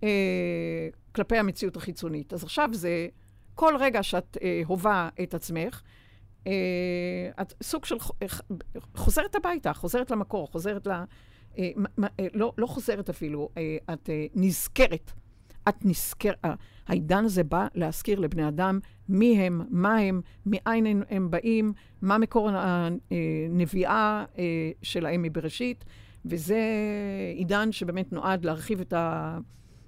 אה, כלפי המציאות החיצונית. אז עכשיו זה, כל רגע שאת אה, הובה את עצמך, את סוג של חוזרת הביתה, חוזרת למקור, חוזרת ל... לא, לא חוזרת אפילו, את נזכרת. את נזכרת, העידן הזה בא להזכיר לבני אדם מי הם, מה הם, מאין הם, באים, מה מקור הנביאה אה, שלהם מבראשית, וזה עידן שבאמת נועד להרחיב את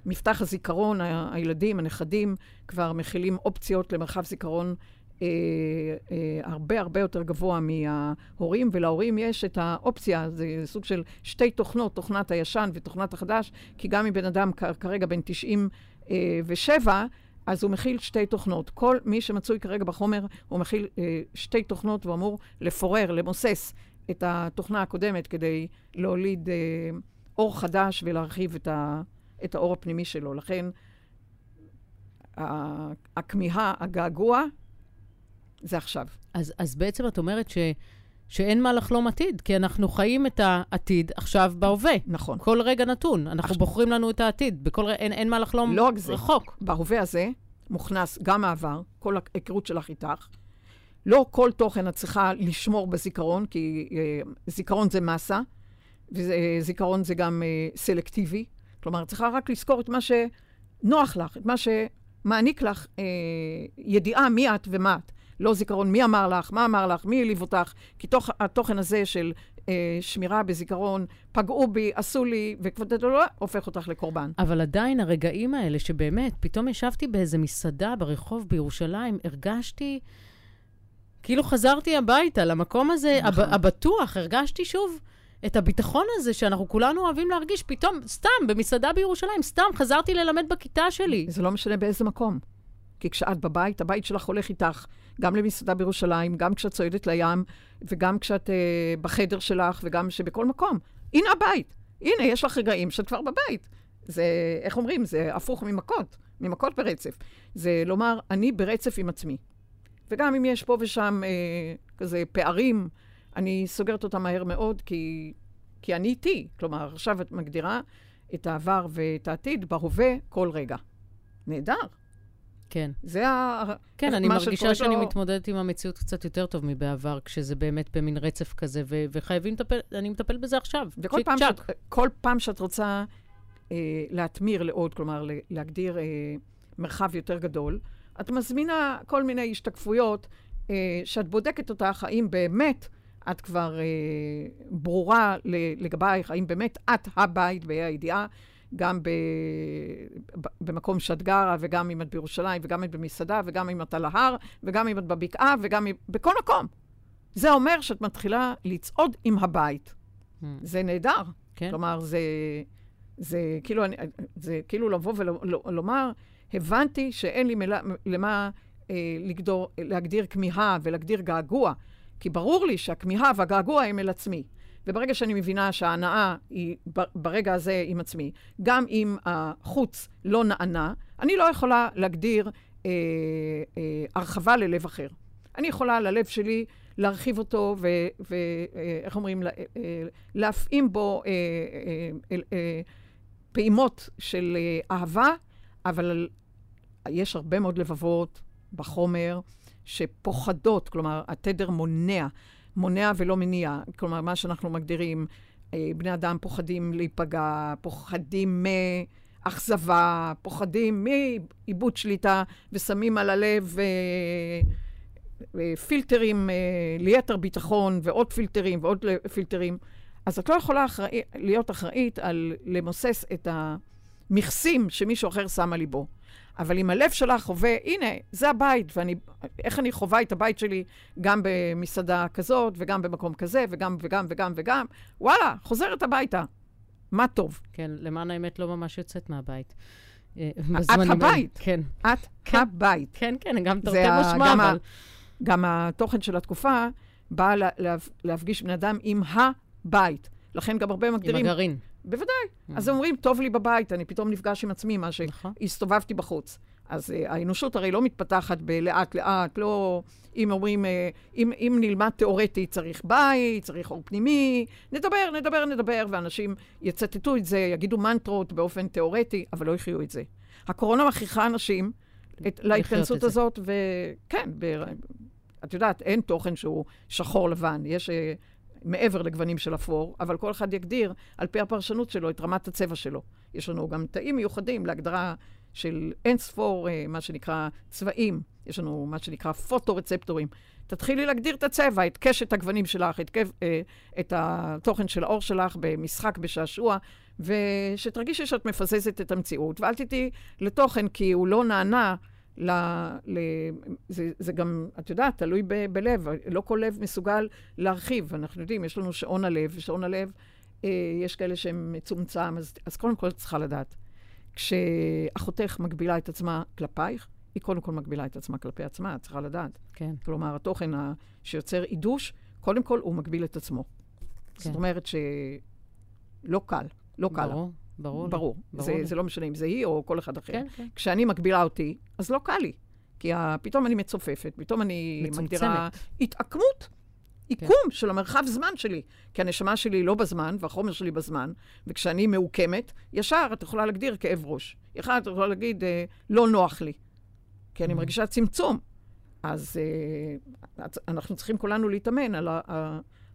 מפתח הזיכרון, הילדים, הנכדים, כבר מכילים אופציות למרחב זיכרון אה, אה, הרבה הרבה יותר גבוה מההורים, ולהורים יש את האופציה, זה סוג של שתי תוכנות, תוכנת הישן ותוכנת החדש, כי גם אם בן אדם כרגע בן 97, אז הוא מכיל שתי תוכנות. כל מי שמצוי כרגע בחומר, הוא מכיל אה, שתי תוכנות והוא אמור לפורר, למוסס את התוכנה הקודמת כדי להוליד אה, אור חדש ולהרחיב את את האור הפנימי שלו. לכן, ה- הכמיהה, הגעגוע, זה עכשיו. אז, אז בעצם את אומרת ש, שאין מה לחלום עתיד, כי אנחנו חיים את העתיד עכשיו בהווה. נכון. כל רגע נתון. אנחנו עכשיו- בוחרים לנו את העתיד. בכל רגע, אין, אין מה לחלום לא רק זה. רחוק. בהווה הזה מוכנס גם העבר, כל ההיכרות שלך איתך. לא כל תוכן את צריכה לשמור בזיכרון, כי אה, זיכרון זה מסה, וזיכרון זה גם אה, סלקטיבי. כלומר, את צריכה רק לזכור את מה שנוח לך, את מה שמעניק לך אה, ידיעה מי את ומה את. לא זיכרון מי אמר לך, מה אמר לך, מי העליב אותך, כי תוך, התוכן הזה של אה, שמירה בזיכרון, פגעו בי, עשו לי, וכבר הופך אותך לקורבן. אבל עדיין הרגעים האלה שבאמת, פתאום ישבתי באיזה מסעדה ברחוב בירושלים, הרגשתי כאילו חזרתי הביתה, למקום הזה הב, נכון. הבטוח, הרגשתי שוב את הביטחון הזה שאנחנו כולנו אוהבים להרגיש. פתאום, סתם, במסעדה בירושלים, סתם חזרתי ללמד בכיתה שלי. זה לא משנה באיזה מקום. כי כשאת בבית, הבית שלך הולך איתך, גם למסעדה בירושלים, גם כשאת צועדת לים, וגם כשאת אה, בחדר שלך, וגם שבכל מקום. הנה הבית. הנה, יש לך רגעים שאת כבר בבית. זה, איך אומרים? זה הפוך ממכות, ממכות ברצף. זה לומר, אני ברצף עם עצמי. וגם אם יש פה ושם אה, כזה פערים, אני סוגרת אותם מהר מאוד, כי, כי אני איתי. כלומר, עכשיו את מגדירה את העבר ואת העתיד בהווה כל רגע. נהדר. כן. זה ה... כן, אני מרגישה שאני לו- מתמודדת עם המציאות קצת יותר טוב מבעבר, כשזה באמת במין רצף כזה, ו- וחייבים לטפל, אני מטפל בזה עכשיו. וכל פעם. שאת, כל פעם שאת רוצה אה, להתמיר לעוד, כלומר, להגדיר אה, מרחב יותר גדול, את מזמינה כל מיני השתקפויות אה, שאת בודקת אותך, האם באמת את כבר אה, ברורה לגבייך, האם באמת את הבית בה"א הידיעה, גם ב, במקום שאת גרה, וגם אם את בירושלים, וגם אם את במסעדה, וגם אם את על ההר, וגם אם את בבקעה, וגם אם... בכל מקום. זה אומר שאת מתחילה לצעוד עם הבית. Hmm, זה נהדר. כן. כלומר, זה, זה, כאילו, אני, זה כאילו לבוא ולומר, הבנתי שאין לי מילה, למה אה, לגדור, להגדיר כמיהה ולהגדיר געגוע, כי ברור לי שהכמיהה והגעגוע הם אל עצמי. וברגע שאני מבינה שההנאה היא ברגע הזה עם עצמי, גם אם החוץ לא נענה, אני לא יכולה להגדיר אה, אה, הרחבה ללב אחר. אני יכולה ללב שלי להרחיב אותו ואיך אומרים, לה- אה, להפעים בו אה, אה, אה, פעימות של אה, אהבה, אבל יש הרבה מאוד לבבות בחומר שפוחדות, כלומר, התדר מונע, מונע ולא מניע. כלומר, מה שאנחנו מגדירים, אה, בני אדם פוחדים להיפגע, פוחדים מאכזבה, פוחדים מאיבוד שליטה, ושמים על הלב אה, אה, פילטרים ליתר ביטחון, ועוד פילטרים ועוד פילטרים. אז את לא יכולה אחראי, להיות אחראית על למוסס את המכסים שמישהו אחר שם על ליבו. אבל אם הלב שלך חווה, הנה, זה הבית, ואני, איך אני חווה את הבית שלי גם במסעדה כזאת, וגם במקום כזה, וגם וגם וגם וגם, וואלה, חוזרת הביתה. מה טוב. כן, למען האמת לא ממש יוצאת מהבית. אה, את. הבית. כן, את כן. הבית. כן, כן, גם תרתי משמע, אבל... גם התוכן של התקופה בא לה, לה, להפגיש בני אדם עם הבית. לכן גם הרבה עם מגדירים... הגרעין. בוודאי. אז אומרים, טוב לי בבית, אני פתאום נפגש עם עצמי, מה נכון. שהסתובבתי בחוץ. אז uh, האנושות הרי לא מתפתחת בלאט-לאט, לא... אם אומרים, uh, אם, אם נלמד תיאורטי, צריך בית, צריך אור פנימי, נדבר, נדבר, נדבר, ואנשים יצטטו את זה, יגידו מנטרות באופן תיאורטי, אבל לא יחיו את זה. הקורונה מכריחה אנשים את, להתכנסות. הזאת, וכן, ב, את יודעת, אין תוכן שהוא שחור לבן, יש... Uh, מעבר לגוונים של אפור, אבל כל אחד יגדיר על פי הפרשנות שלו את רמת הצבע שלו. יש לנו גם תאים מיוחדים להגדרה של אין ספור, אה, מה שנקרא, צבעים. יש לנו מה שנקרא פוטו-רצפטורים. תתחילי להגדיר את הצבע, את קשת הגוונים שלך, את, אה, את התוכן של האור שלך במשחק, בשעשוע, ושתרגישי שאת מפזזת את המציאות, ואל תדעי לתוכן, כי הוא לא נענה ל, ל, זה, זה גם, את יודעת, תלוי ב, בלב. לא כל לב מסוגל להרחיב. אנחנו יודעים, יש לנו שעון הלב, ושעון הלב, אה, יש כאלה שהם מצומצם, אז, אז קודם כל את צריכה לדעת. כשאחותך מגבילה את עצמה כלפייך, היא קודם כל מגבילה את עצמה כלפי עצמה, את צריכה לדעת. כן. כלומר, התוכן ה, שיוצר עידוש, קודם כל הוא מגביל את עצמו. כן. זאת אומרת שלא קל, לא קל. ברור. ברור. ברור. ברור זה. זה לא משנה אם זה היא או כל אחד אחר. כן, כן. כשאני מגבילה אותי, אז לא קל לי. כי פתאום אני מצופפת, פתאום אני מצומצמת. מגדירה התעקמות, עיקום של המרחב זמן שלי. כי הנשמה שלי לא בזמן, והחומר שלי בזמן, וכשאני מעוקמת, ישר את יכולה להגדיר כאב ראש. ישר את יכולה להגיד, אה, לא נוח לי. כי אני Mhm. מרגישה צמצום. אז אה, אנחנו צריכים כולנו להתאמן על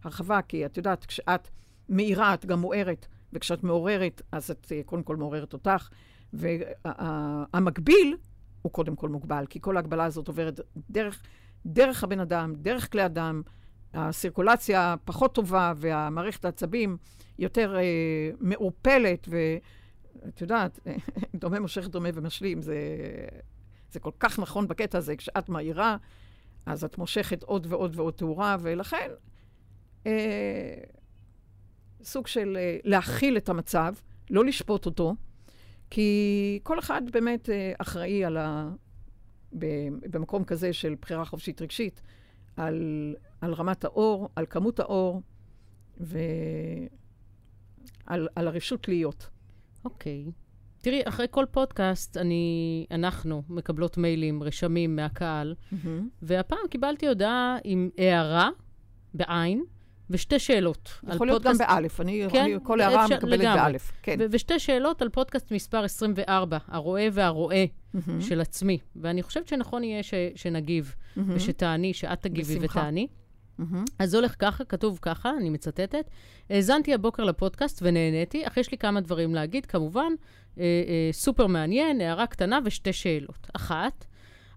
ההרחבה, כי את יודעת, כשאת מאירה, את גם מוארת, וכשאת מעוררת, אז את אה, קודם כל מעוררת אותך. והמקביל הוא קודם כל מוגבל, כי כל ההגבלה הזאת עוברת דרך, דרך הבן אדם, דרך כלי אדם. הסירקולציה פחות טובה והמערכת העצבים יותר אה, מעורפלת, ואת יודעת, דומה מושך דומה ומשלים, זה, זה כל כך נכון בקטע הזה. כשאת מהירה, אז את מושכת עוד ועוד ועוד תאורה, ולכן אה, סוג של אה, להכיל את המצב, לא לשפוט אותו, כי כל אחד באמת אה, אחראי על ה... ב- במקום כזה של בחירה חופשית רגשית, על, על רמת האור, על כמות האור, ועל על הרשות להיות. אוקיי. תראי, אחרי כל פודקאסט, אני, אנחנו מקבלות מיילים, רשמים מהקהל, והפעם קיבלתי הודעה עם הערה, בעין, ושתי שאלות. יכול להיות גם פודקאסט- באלף, אני, כן, אני כל הערה אפשר- מקבלת לגמרי. באלף. כן. ו- ושתי שאלות על פודקאסט מספר 24, הרואה והרואה מהמם. של עצמי. ואני חושבת שנכון יהיה ש- שנגיב, מהמם. ושתעני, שאת תגיבי בשמחה. ותעני. מהמם. אז זה הולך ככה, כתוב ככה, אני מצטטת. האזנתי הבוקר לפודקאסט ונהניתי, אך יש לי כמה דברים להגיד, כמובן, אה, אה, סופר מעניין, הערה קטנה ושתי שאלות. אחת,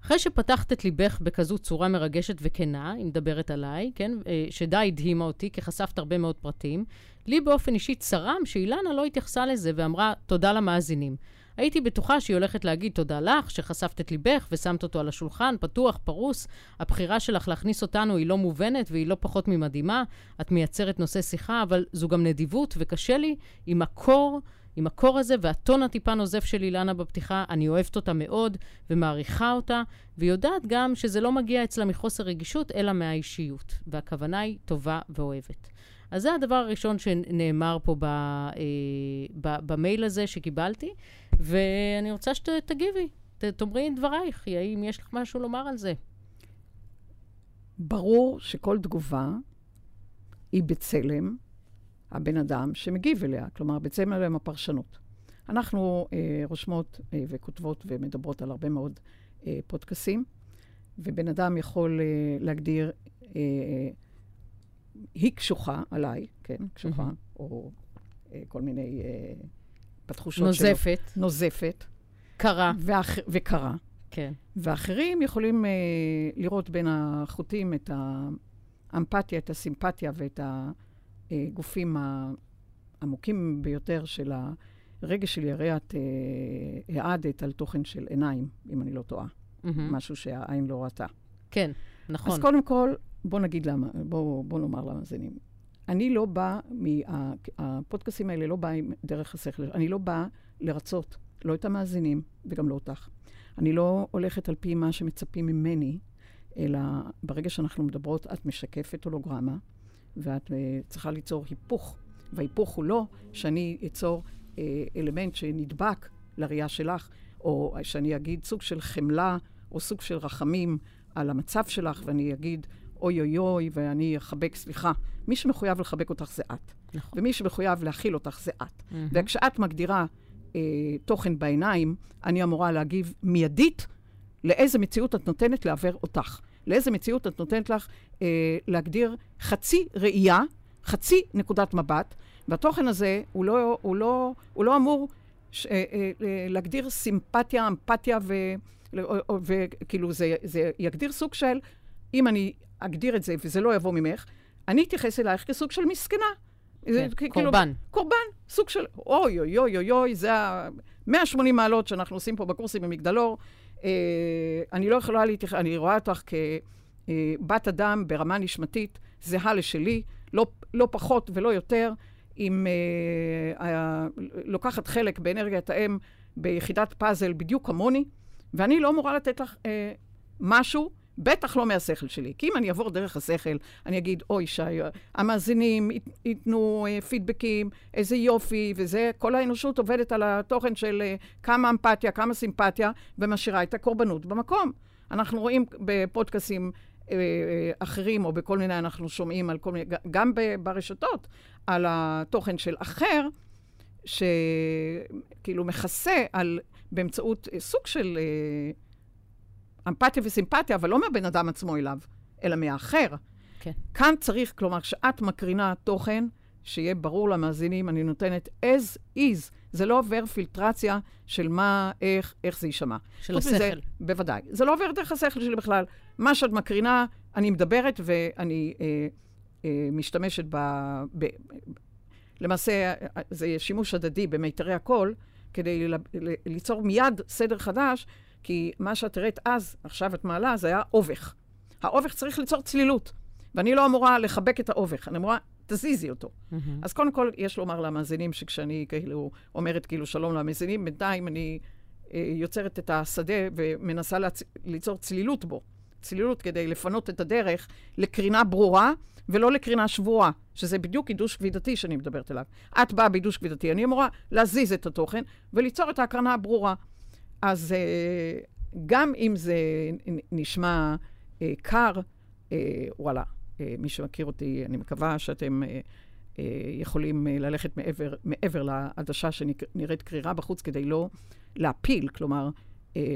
אחרי שפתחת את ליבך בכזו צורה מרגשת וכנה, היא מדברת עליי, כן, אה, שדי הדהימה אותי, כי חשפת הרבה מאוד פרטים, לי באופן אישי צרם שאילנה לא התייחסה לזה ואמרה תודה למאזינים. הייתי בטוחה שהיא הולכת להגיד תודה לך, שחשפת את ליבך ושמת אותו על השולחן, פתוח, פרוס. הבחירה שלך להכניס אותנו היא לא מובנת והיא לא פחות ממדהימה. את מייצרת נושא שיחה, אבל זו גם נדיבות, וקשה לי עם הקור, עם הקור הזה והטון הטיפה נוזף של אילנה בפתיחה. אני אוהבת אותה מאוד ומעריכה אותה, ויודעת גם שזה לא מגיע אצלה מחוסר רגישות, אלא מהאישיות. והכוונה היא טובה ואוהבת. אז זה הדבר הראשון שנאמר פה ב, אה, ב, במייל הזה שקיבלתי, ואני רוצה שתגיבי, תאמרי את דברייך, האם יש לך משהו לומר על זה? ברור שכל תגובה היא בצלם הבן אדם שמגיב אליה, כלומר, בצלם הפרשנות. אנחנו אה, רושמות אה, וכותבות ומדברות על הרבה מאוד אה, פודקאסים, ובן אדם יכול אה, להגדיר, אה, היא קשוחה עליי, כן, קשוחה, מהמם. או אה, כל מיני אה, בתחושות שלו. נוזפת, נוזפת. קרה, ואח... וקרה. כן. ואחרים יכולים אה, לראות בין החוטים את האמפתיה, את הסימפתיה ואת הגופים העמוקים ביותר של הרגש שלי. הרי את אה, העדת על תוכן של עיניים, אם אני לא טועה. מהמם. משהו שהעין לא ראתה. כן, נכון. אז קודם כל, בוא נגיד למה, בוא, בוא נאמר למאזינים. אני לא באה, מה, הפודקאסים האלה לא באים דרך השכל, אני לא באה לרצות, לא את המאזינים וגם לא אותך. אני לא הולכת על פי מה שמצפים ממני, אלא ברגע שאנחנו מדברות, את משקפת הולוגרמה, ואת uh, צריכה ליצור היפוך. וההיפוך הוא לא שאני אצור uh, אלמנט שנדבק לראייה שלך, או שאני אגיד סוג של חמלה, או סוג של רחמים על המצב שלך, ואני אגיד, אוי אוי אוי, ואני אחבק, סליחה. מי שמחויב לחבק אותך זה את. נכון. ומי שמחויב להכיל אותך זה את. מהמם. וכשאת מגדירה אה, תוכן בעיניים, אני אמורה להגיב מיידית לאיזה מציאות את נותנת לעוור אותך. לאיזה מציאות את נותנת לך אה, להגדיר חצי ראייה, חצי נקודת מבט, והתוכן הזה הוא לא, הוא לא, הוא לא אמור ש, אה, אה, להגדיר סימפתיה, אמפתיה, וכאילו זה, זה יגדיר סוג של, אם אני אגדיר את זה וזה לא יבוא ממך, אני אתייחס אלייך כסוג של מסכנה. זה כן, כאילו- קורבן. קורבן, סוג של אוי אוי אוי אוי אוי, זה ה-180 מעלות שאנחנו עושים פה בקורסים במגדלור. אה, אני לא יכולה להתייחס, אני רואה אותך כבת אדם ברמה נשמתית זהה לשלי, לא, לא פחות ולא יותר, אם אה, לוקחת חלק באנרגיית האם ביחידת פאזל בדיוק כמוני, ואני לא אמורה לתת לך אה, משהו בטח לא מהשכל שלי. כי אם אני אעבור דרך השכל, אני אגיד, אוי, שי, המאזינים ית- ייתנו אה, פידבקים, איזה יופי, וזה, כל האנושות עובדת על התוכן של אה, כמה אמפתיה, כמה סימפתיה, ומשאירה את הקורבנות במקום. אנחנו רואים בפודקאסים אה, אה, אחרים, או בכל מיני, אנחנו שומעים על כל מיני, גם ברשתות, על התוכן של אחר, שכאילו מכסה על, באמצעות סוג של אמפתיה וסימפתיה, אבל לא מהבן אדם עצמו אליו, אלא מהאחר. כן. כאן צריך, כלומר, כשאת מקרינה תוכן, שיהיה ברור למאזינים, אני נותנת as is. זה לא עובר פילטרציה של מה, איך, איך זה יישמע. של חוץ מזה, השכל. בוודאי. זה לא עובר דרך השכל שלי בכלל. מה שאת מקרינה, אני מדברת ואני אה, אה, משתמשת ב... ב... למעשה, אה, זה שימוש הדדי במיתרי הקול, כדי ל... ל... ליצור מיד סדר חדש, כי מה שאת הראית אז, עכשיו את מעלה, זה היה אובך. האובך צריך ליצור צלילות, ואני לא אמורה לחבק את האובך, אני אמורה, תזיזי אותו. מהמם. אז קודם כל, יש לומר למאזינים שכשאני כאילו אומרת כאילו שלום למאזינים, בינתיים אני אה, יוצרת את השדה ומנסה להצ... ליצור צלילות בו. צלילות כדי לפנות את הדרך לקרינה ברורה ולא לקרינה שבורה, שזה בדיוק עידוש כבידתי שאני מדברת עליו. את באה בעידוש כבידתי, אני אמורה להזיז את התוכן וליצור את ההקרנה הברורה. אז אה, גם אם זה נשמע אה, קר, אה, וואלה, מי שמכיר אותי, אני מקווה שאתם יכולים ללכת מעבר, מעבר לעדשה שנראית קרירה בחוץ כדי לא להפיל, כלומר,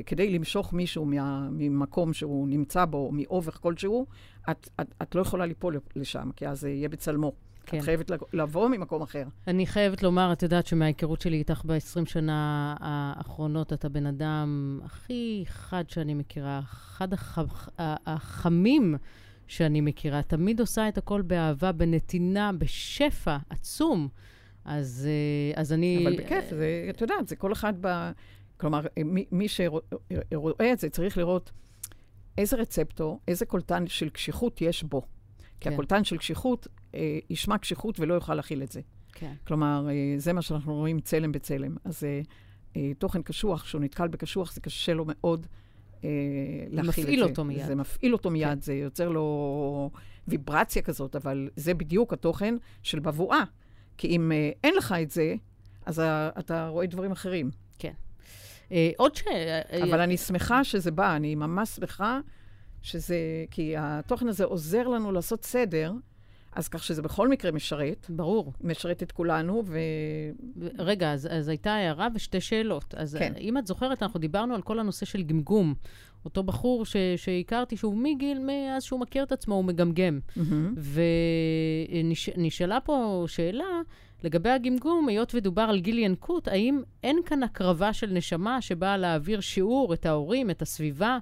כדי למשוך מישהו מה, ממקום שהוא נמצא בו, מאובך כלשהו, את, את, את לא יכולה ליפול לשם, כי אז זה יהיה בצלמו. כן. את חייבת לבוא ממקום אחר. אני חייבת לומר, את יודעת שמההיכרות שלי איתך ב-20 שנה האחרונות, אתה בן אדם הכי חד שאני מכירה, אחד הח... החמים שאני מכירה. תמיד עושה את הכל באהבה, בנתינה, בשפע עצום. אז, אה, אז אני... אבל בכיף, זה, את יודעת, זה כל אחד ב... כלומר, מי, מי שרואה את זה צריך לראות איזה רצפטור, איזה קולטן של קשיחות יש בו. כי כן. הקולטן של קשיחות אה, ישמע קשיחות ולא יוכל להכיל את זה. כן. כלומר, אה, זה מה שאנחנו רואים צלם בצלם. אז אה, אה, תוכן קשוח, כשהוא נתקל בקשוח, זה קשה לו מאוד אה, להכיל את זה. מפעיל אותו מיד. זה מפעיל אותו מיד, כן. זה יוצר לו ויברציה כזאת, אבל זה בדיוק התוכן של בבואה. כי אם אה, אין לך את זה, אז אה, אתה רואה דברים אחרים. אה, עוד ש... אבל אני שמחה שזה בא, אני ממש שמחה שזה... כי התוכן הזה עוזר לנו לעשות סדר, אז כך שזה בכל מקרה משרת, ברור. משרת את כולנו, ו... רגע, אז, אז הייתה הערה ושתי שאלות. אז כן. אם את זוכרת, אנחנו דיברנו על כל הנושא של גמגום. אותו בחור ש, שהכרתי, שהוא מגיל, מאז שהוא מכיר את עצמו, הוא מגמגם. מהמם. ונשאלה פה שאלה לגבי הגמגום, היות ודובר על גיל ינקות, האם אין כאן הקרבה של נשמה שבאה להעביר שיעור, את ההורים, את הסביבה?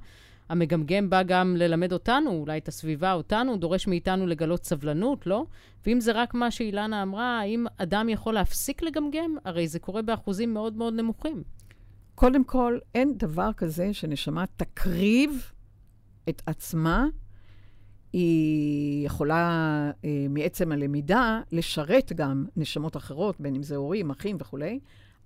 המגמגם בא גם ללמד אותנו, אולי את הסביבה אותנו, דורש מאיתנו לגלות סבלנות, לא? ואם זה רק מה שאילנה אמרה, האם אדם יכול להפסיק לגמגם? הרי זה קורה באחוזים מאוד מאוד נמוכים. קודם כל, אין דבר כזה שנשמה תקריב את עצמה. היא יכולה, אה, מעצם הלמידה, לשרת גם נשמות אחרות, בין אם זה הורים, אחים וכולי,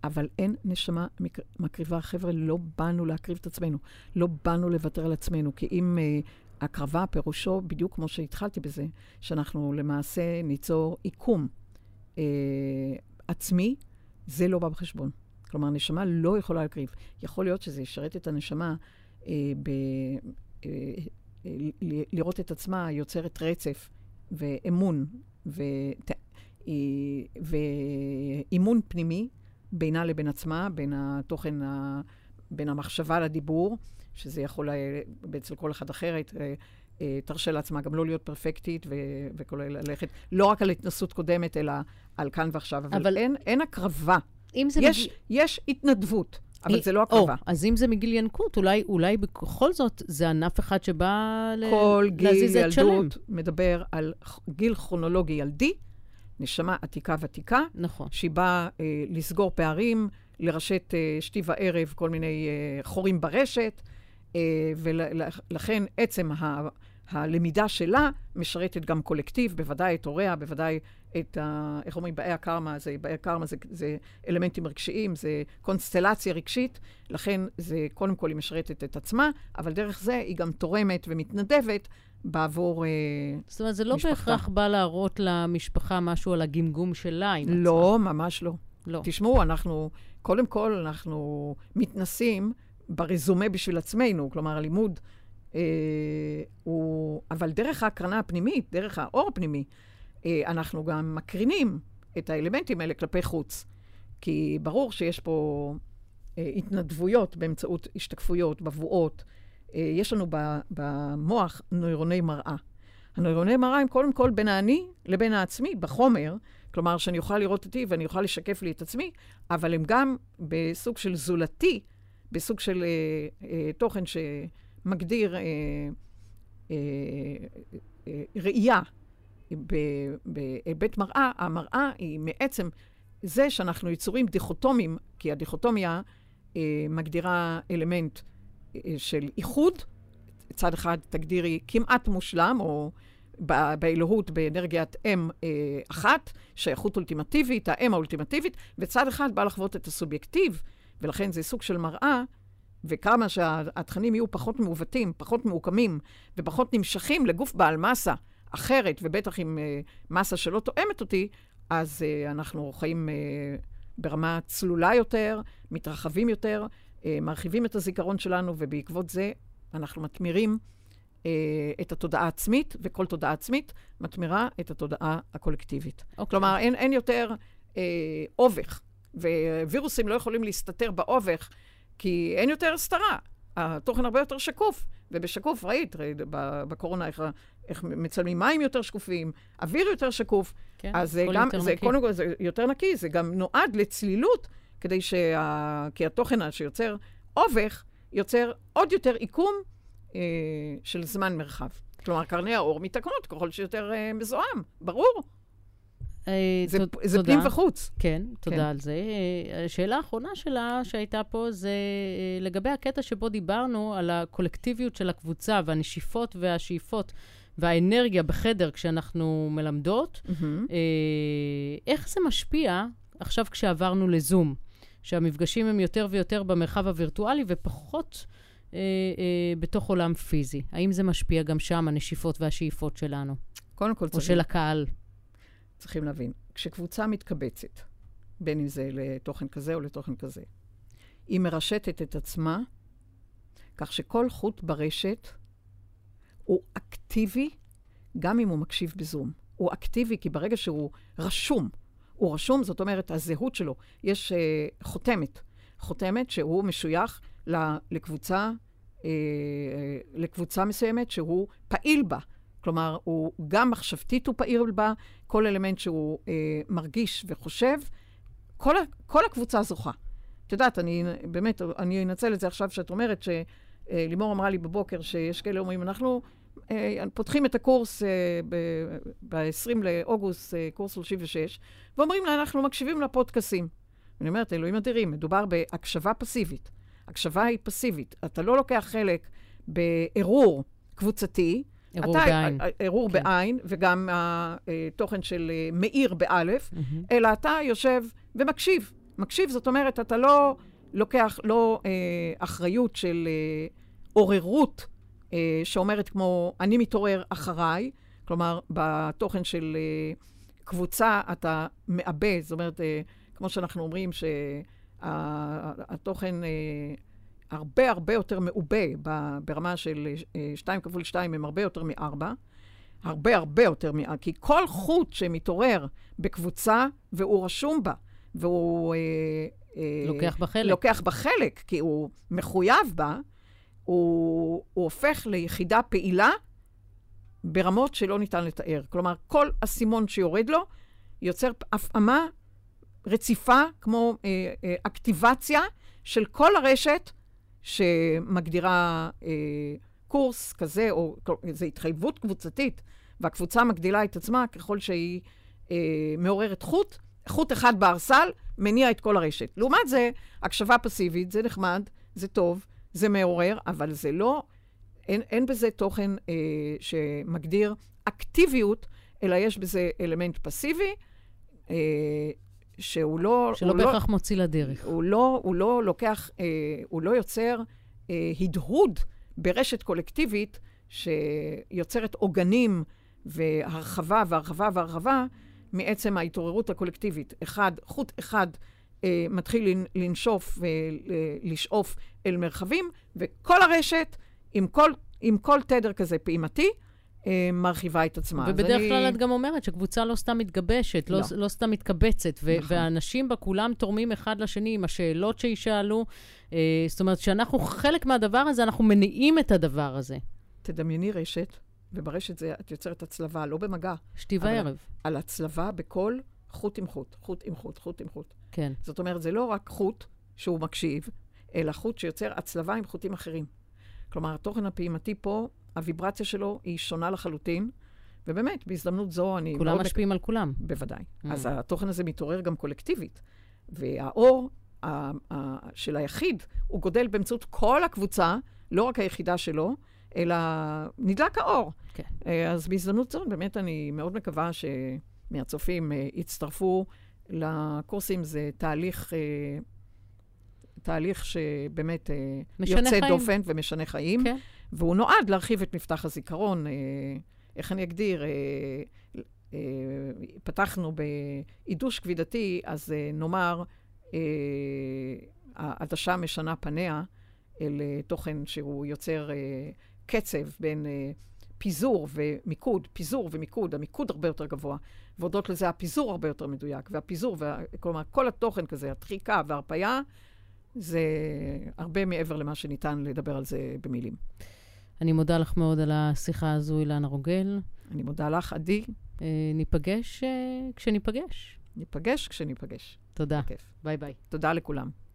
אבל אין נשמה מק- מקריבה. חבר'ה, לא באנו להקריב את עצמנו. לא באנו לוותר על עצמנו, כי אם אה, הקרבה פירושו, בדיוק כמו שהתחלתי בזה, שאנחנו למעשה ניצור עיקום אה, עצמי, זה לא בא בחשבון. כלומר, נשמה לא יכולה להקריב. יכול להיות שזה ישרת את הנשמה אה, ב... אה, לראות את עצמה יוצרת רצף ואמון ות... ואימון פנימי בינה לבין עצמה, בין התוכן, ה... בין המחשבה לדיבור, שזה יכול ל- אצל כל אחד אחרת. אה, אה, תרשה לעצמה גם לא להיות פרפקטית ו... וכולל ללכת, לא רק על התנסות קודמת, אלא על כאן ועכשיו. אבל, אבל-. אין, אין הקרבה. אם זה יש, מגיל... יש התנדבות, אבל אי- זה לא הקרבה. או, אז אם זה מגיל ינקות, אולי, אולי בכל זאת זה ענף אחד שבא ל... כל גיל להזיז את שלם. ילדות מדבר על גיל כרונולוגי ילדי, נשמה עתיקה ותיקה, נכון. שהיא באה אה, לסגור פערים, לרשת אה, שתי וערב כל מיני אה, חורים ברשת, אה, ולכן עצם ה, הלמידה שלה משרתת גם קולקטיב, בוודאי את הוריה, בוודאי את ה... איך אומרים? באי הקרמה, זה, באי הקרמה זה, זה אלמנטים רגשיים, זה קונסטלציה רגשית, לכן זה, קודם כל היא משרתת את עצמה, אבל דרך זה היא גם תורמת ומתנדבת בעבור אה, זאת אומרת, זה לא משפחתה. בהכרח בא להראות למשפחה משהו על הגמגום שלה עם עצמה. לא, ממש לא. לא. תשמעו, אנחנו, קודם כל, אנחנו מתנסים ברזומה בשביל עצמנו, כלומר, הלימוד אה, הוא... אבל דרך ההקרנה הפנימית, דרך האור הפנימי, אה, אנחנו גם מקרינים את האלמנטים האלה כלפי חוץ. כי ברור שיש פה אה, התנדבויות באמצעות השתקפויות, בבואות. אה, יש לנו במוח נוירוני מראה. הנוירוני מראה הם קודם כל בין האני לבין העצמי, בחומר, כלומר שאני אוכל לראות אותי ואני אוכל לשקף לי את עצמי, אבל הם גם בסוג של זולתי, בסוג של אה, אה, תוכן שמגדיר אה, אה, אה, ראייה. בהיבט מראה, המראה היא מעצם זה שאנחנו יצורים דיכוטומיים, כי הדיכוטומיה אה, מגדירה אלמנט של איחוד, צד אחד תגדירי כמעט מושלם, או באלוהות באנרגיית אם אה, אחת, שייכות אולטימטיבית, האם האולטימטיבית, וצד אחד בא לחוות את הסובייקטיב, ולכן זה סוג של מראה, וכמה שהתכנים יהיו פחות מעוותים, פחות מעוקמים, ופחות נמשכים לגוף בעל מסה אחרת, ובטח עם אה, מסה שלא תואמת אותי, אז אה, אנחנו חיים אה, ברמה צלולה יותר, מתרחבים יותר, מרחיבים את הזיכרון שלנו, ובעקבות זה אנחנו מתמירים אה, את התודעה העצמית, וכל תודעה עצמית מתמירה את התודעה הקולקטיבית. אוקיי. כלומר, אין, אין יותר אה, אובך, ווירוסים לא יכולים להסתתר באובך, כי אין יותר הסתרה. התוכן הרבה יותר שקוף, ובשקוף, ראית, ראית בקורונה איך, איך מצלמים מים יותר שקופים, אוויר יותר שקוף. כן, אז זה גם, זה נקי. קודם כל, זה יותר נקי, זה גם נועד לצלילות, כדי שה... כי התוכן שיוצר אובך, יוצר עוד יותר עיקום אה, של זמן מרחב. כלומר, קרני האור מתקנות ככל שיותר אה, מזוהם, ברור. אה, זה, תוד- זה תודה. פנים וחוץ. כן, תודה כן. על זה. אה, השאלה האחרונה שלה שהייתה פה זה אה, לגבי הקטע שבו דיברנו על הקולקטיביות של הקבוצה והנשיפות והשאיפות והאנרגיה בחדר כשאנחנו מלמדות. אה, איך זה משפיע עכשיו כשעברנו לזום? שהמפגשים הם יותר ויותר במרחב הווירטואלי ופחות אה, אה, בתוך עולם פיזי. האם זה משפיע גם שם, הנשיפות והשאיפות שלנו? קודם כל או צריך, של הקהל? צריכים להבין, כשקבוצה מתקבצת, בין אם זה לתוכן כזה או לתוכן כזה, היא מרשתת את עצמה, כך שכל חוט ברשת הוא אקטיבי, גם אם הוא מקשיב בזום. הוא אקטיבי כי ברגע שהוא רשום, הוא רשום, זאת אומרת, הזהות שלו, יש uh, חותמת, חותמת שהוא משוייך ל- לקבוצה, uh, לקבוצה מסוימת שהוא פעיל בה. כלומר, הוא גם מחשבתית הוא פעיל בה, כל אלמנט שהוא uh, מרגיש וחושב, כל, כל הקבוצה זוכה. את יודעת, אני באמת, אני אנצל את זה עכשיו שאת אומרת שלימור אמרה לי בבוקר שיש כאלה אומרים, אנחנו פותחים את הקורס אה, ב-20 לאוגוסט, אה, קורס 36, ואומרים לה, אנחנו מקשיבים לפודקאסים. אני אומרת, אלוהים אדירים, מדובר בהקשבה פסיבית. הקשבה היא פסיבית. אתה לא לוקח חלק בערעור קבוצתי. ערעור בעין. ערעור כן. בעין, וגם התוכן של אה, מאיר באלף, מהמם. אלא אתה יושב ומקשיב. מקשיב, זאת אומרת, אתה לא לוקח לא אה, אחריות של אה, עוררות אה, שאומרת כמו, אני מתעורר אחריי, כלומר, בתוכן של אה, קבוצה אתה מעבה, זאת אומרת, אה, כמו שאנחנו אומרים, שהתוכן אה, הרבה הרבה יותר מעובה ברמה של 2 כפול 2 הם הרבה יותר מ-4. הרבה הרבה יותר מ... כי כל חוט שמתעורר בקבוצה, והוא רשום בה, והוא... אה, אה, לוקח בה חלק. לוקח בה חלק, כי הוא מחויב בה, הוא, הוא הופך ליחידה פעילה ברמות שלא ניתן לתאר. כלומר, כל אסימון שיורד לו יוצר הפעמה רציפה, כמו אה, אה, אקטיבציה של כל הרשת שמגדירה אה, קורס כזה, או זו התחייבות קבוצתית, והקבוצה מגדילה את עצמה ככל שהיא אה, מעוררת חוט. חוט אחד בארסל מניע את כל הרשת. לעומת זה, הקשבה פסיבית, זה נחמד, זה טוב, זה מעורר, אבל זה לא אין, אין בזה תוכן אה, שמגדיר אקטיביות, אלא יש בזה אלמנט פסיבי, אה, שהוא לא... שלא הוא בהכרח לא, מוציא לדרך. הוא לא, הוא לא לוקח, אה, הוא לא יוצר אה, הדהוד ברשת קולקטיבית שיוצרת עוגנים והרחבה והרחבה והרחבה מעצם ההתעוררות הקולקטיבית. אחד, חוט אחד אה, מתחיל לנשוף ולשאוף אל מרחבים, וכל הרשת, עם כל, עם כל תדר כזה פעימתי, אה, מרחיבה את עצמה. ובדרך כלל אני... את גם אומרת שקבוצה לא סתם מתגבשת, לא, לא, לא סתם מתקבצת, ו- נכון. והאנשים בה כולם תורמים אחד לשני עם השאלות שישאלו. אה, זאת אומרת, שאנחנו חלק מהדבר הזה, אנחנו מניעים את הדבר הזה. תדמייני רשת, וברשת זה, את יוצרת הצלבה, לא במגע. שתי וערב. על הצלבה בכל חוט עם חוט, חוט עם חוט, חוט עם חוט. כן. זאת אומרת, זה לא רק חוט שהוא מקשיב, אלא חוט שיוצר הצלבה עם חוטים אחרים. כלומר, התוכן הפעימתי פה, הוויברציה שלו היא שונה לחלוטין, ובאמת, בהזדמנות זו אני... כולם משפיעים מק... על כולם. בוודאי. Mm. אז התוכן הזה מתעורר גם קולקטיבית. והאור ה- ה- של היחיד, הוא גודל באמצעות כל הקבוצה, לא רק היחידה שלו, אלא נדלק האור. כן. אה, אז בהזדמנות זו, באמת אני מאוד מקווה שמהצופים אה, יצטרפו לקורסים. זה תהליך, אה, תהליך שבאמת יוצא חיים. דופן ומשנה חיים. כן. והוא נועד להרחיב את מפתח הזיכרון. איך אני אגדיר? פתחנו בעידוש כבידתי, אז נאמר, העדשה משנה פניה אל תוכן שהוא יוצר קצב בין פיזור ומיקוד, פיזור ומיקוד, המיקוד הרבה יותר גבוה, והודות לזה הפיזור הרבה יותר מדויק, והפיזור, וה, כלומר, כל התוכן כזה, הדחיקה וההרפייה, זה הרבה מעבר למה שניתן לדבר על זה במילים. אני מודה לך מאוד על השיחה הזו, אילנה רוגל. אני מודה לך, עדי. אה, ניפגש אה, כשניפגש. ניפגש כשניפגש. תודה. ביי ביי. תודה לכולם.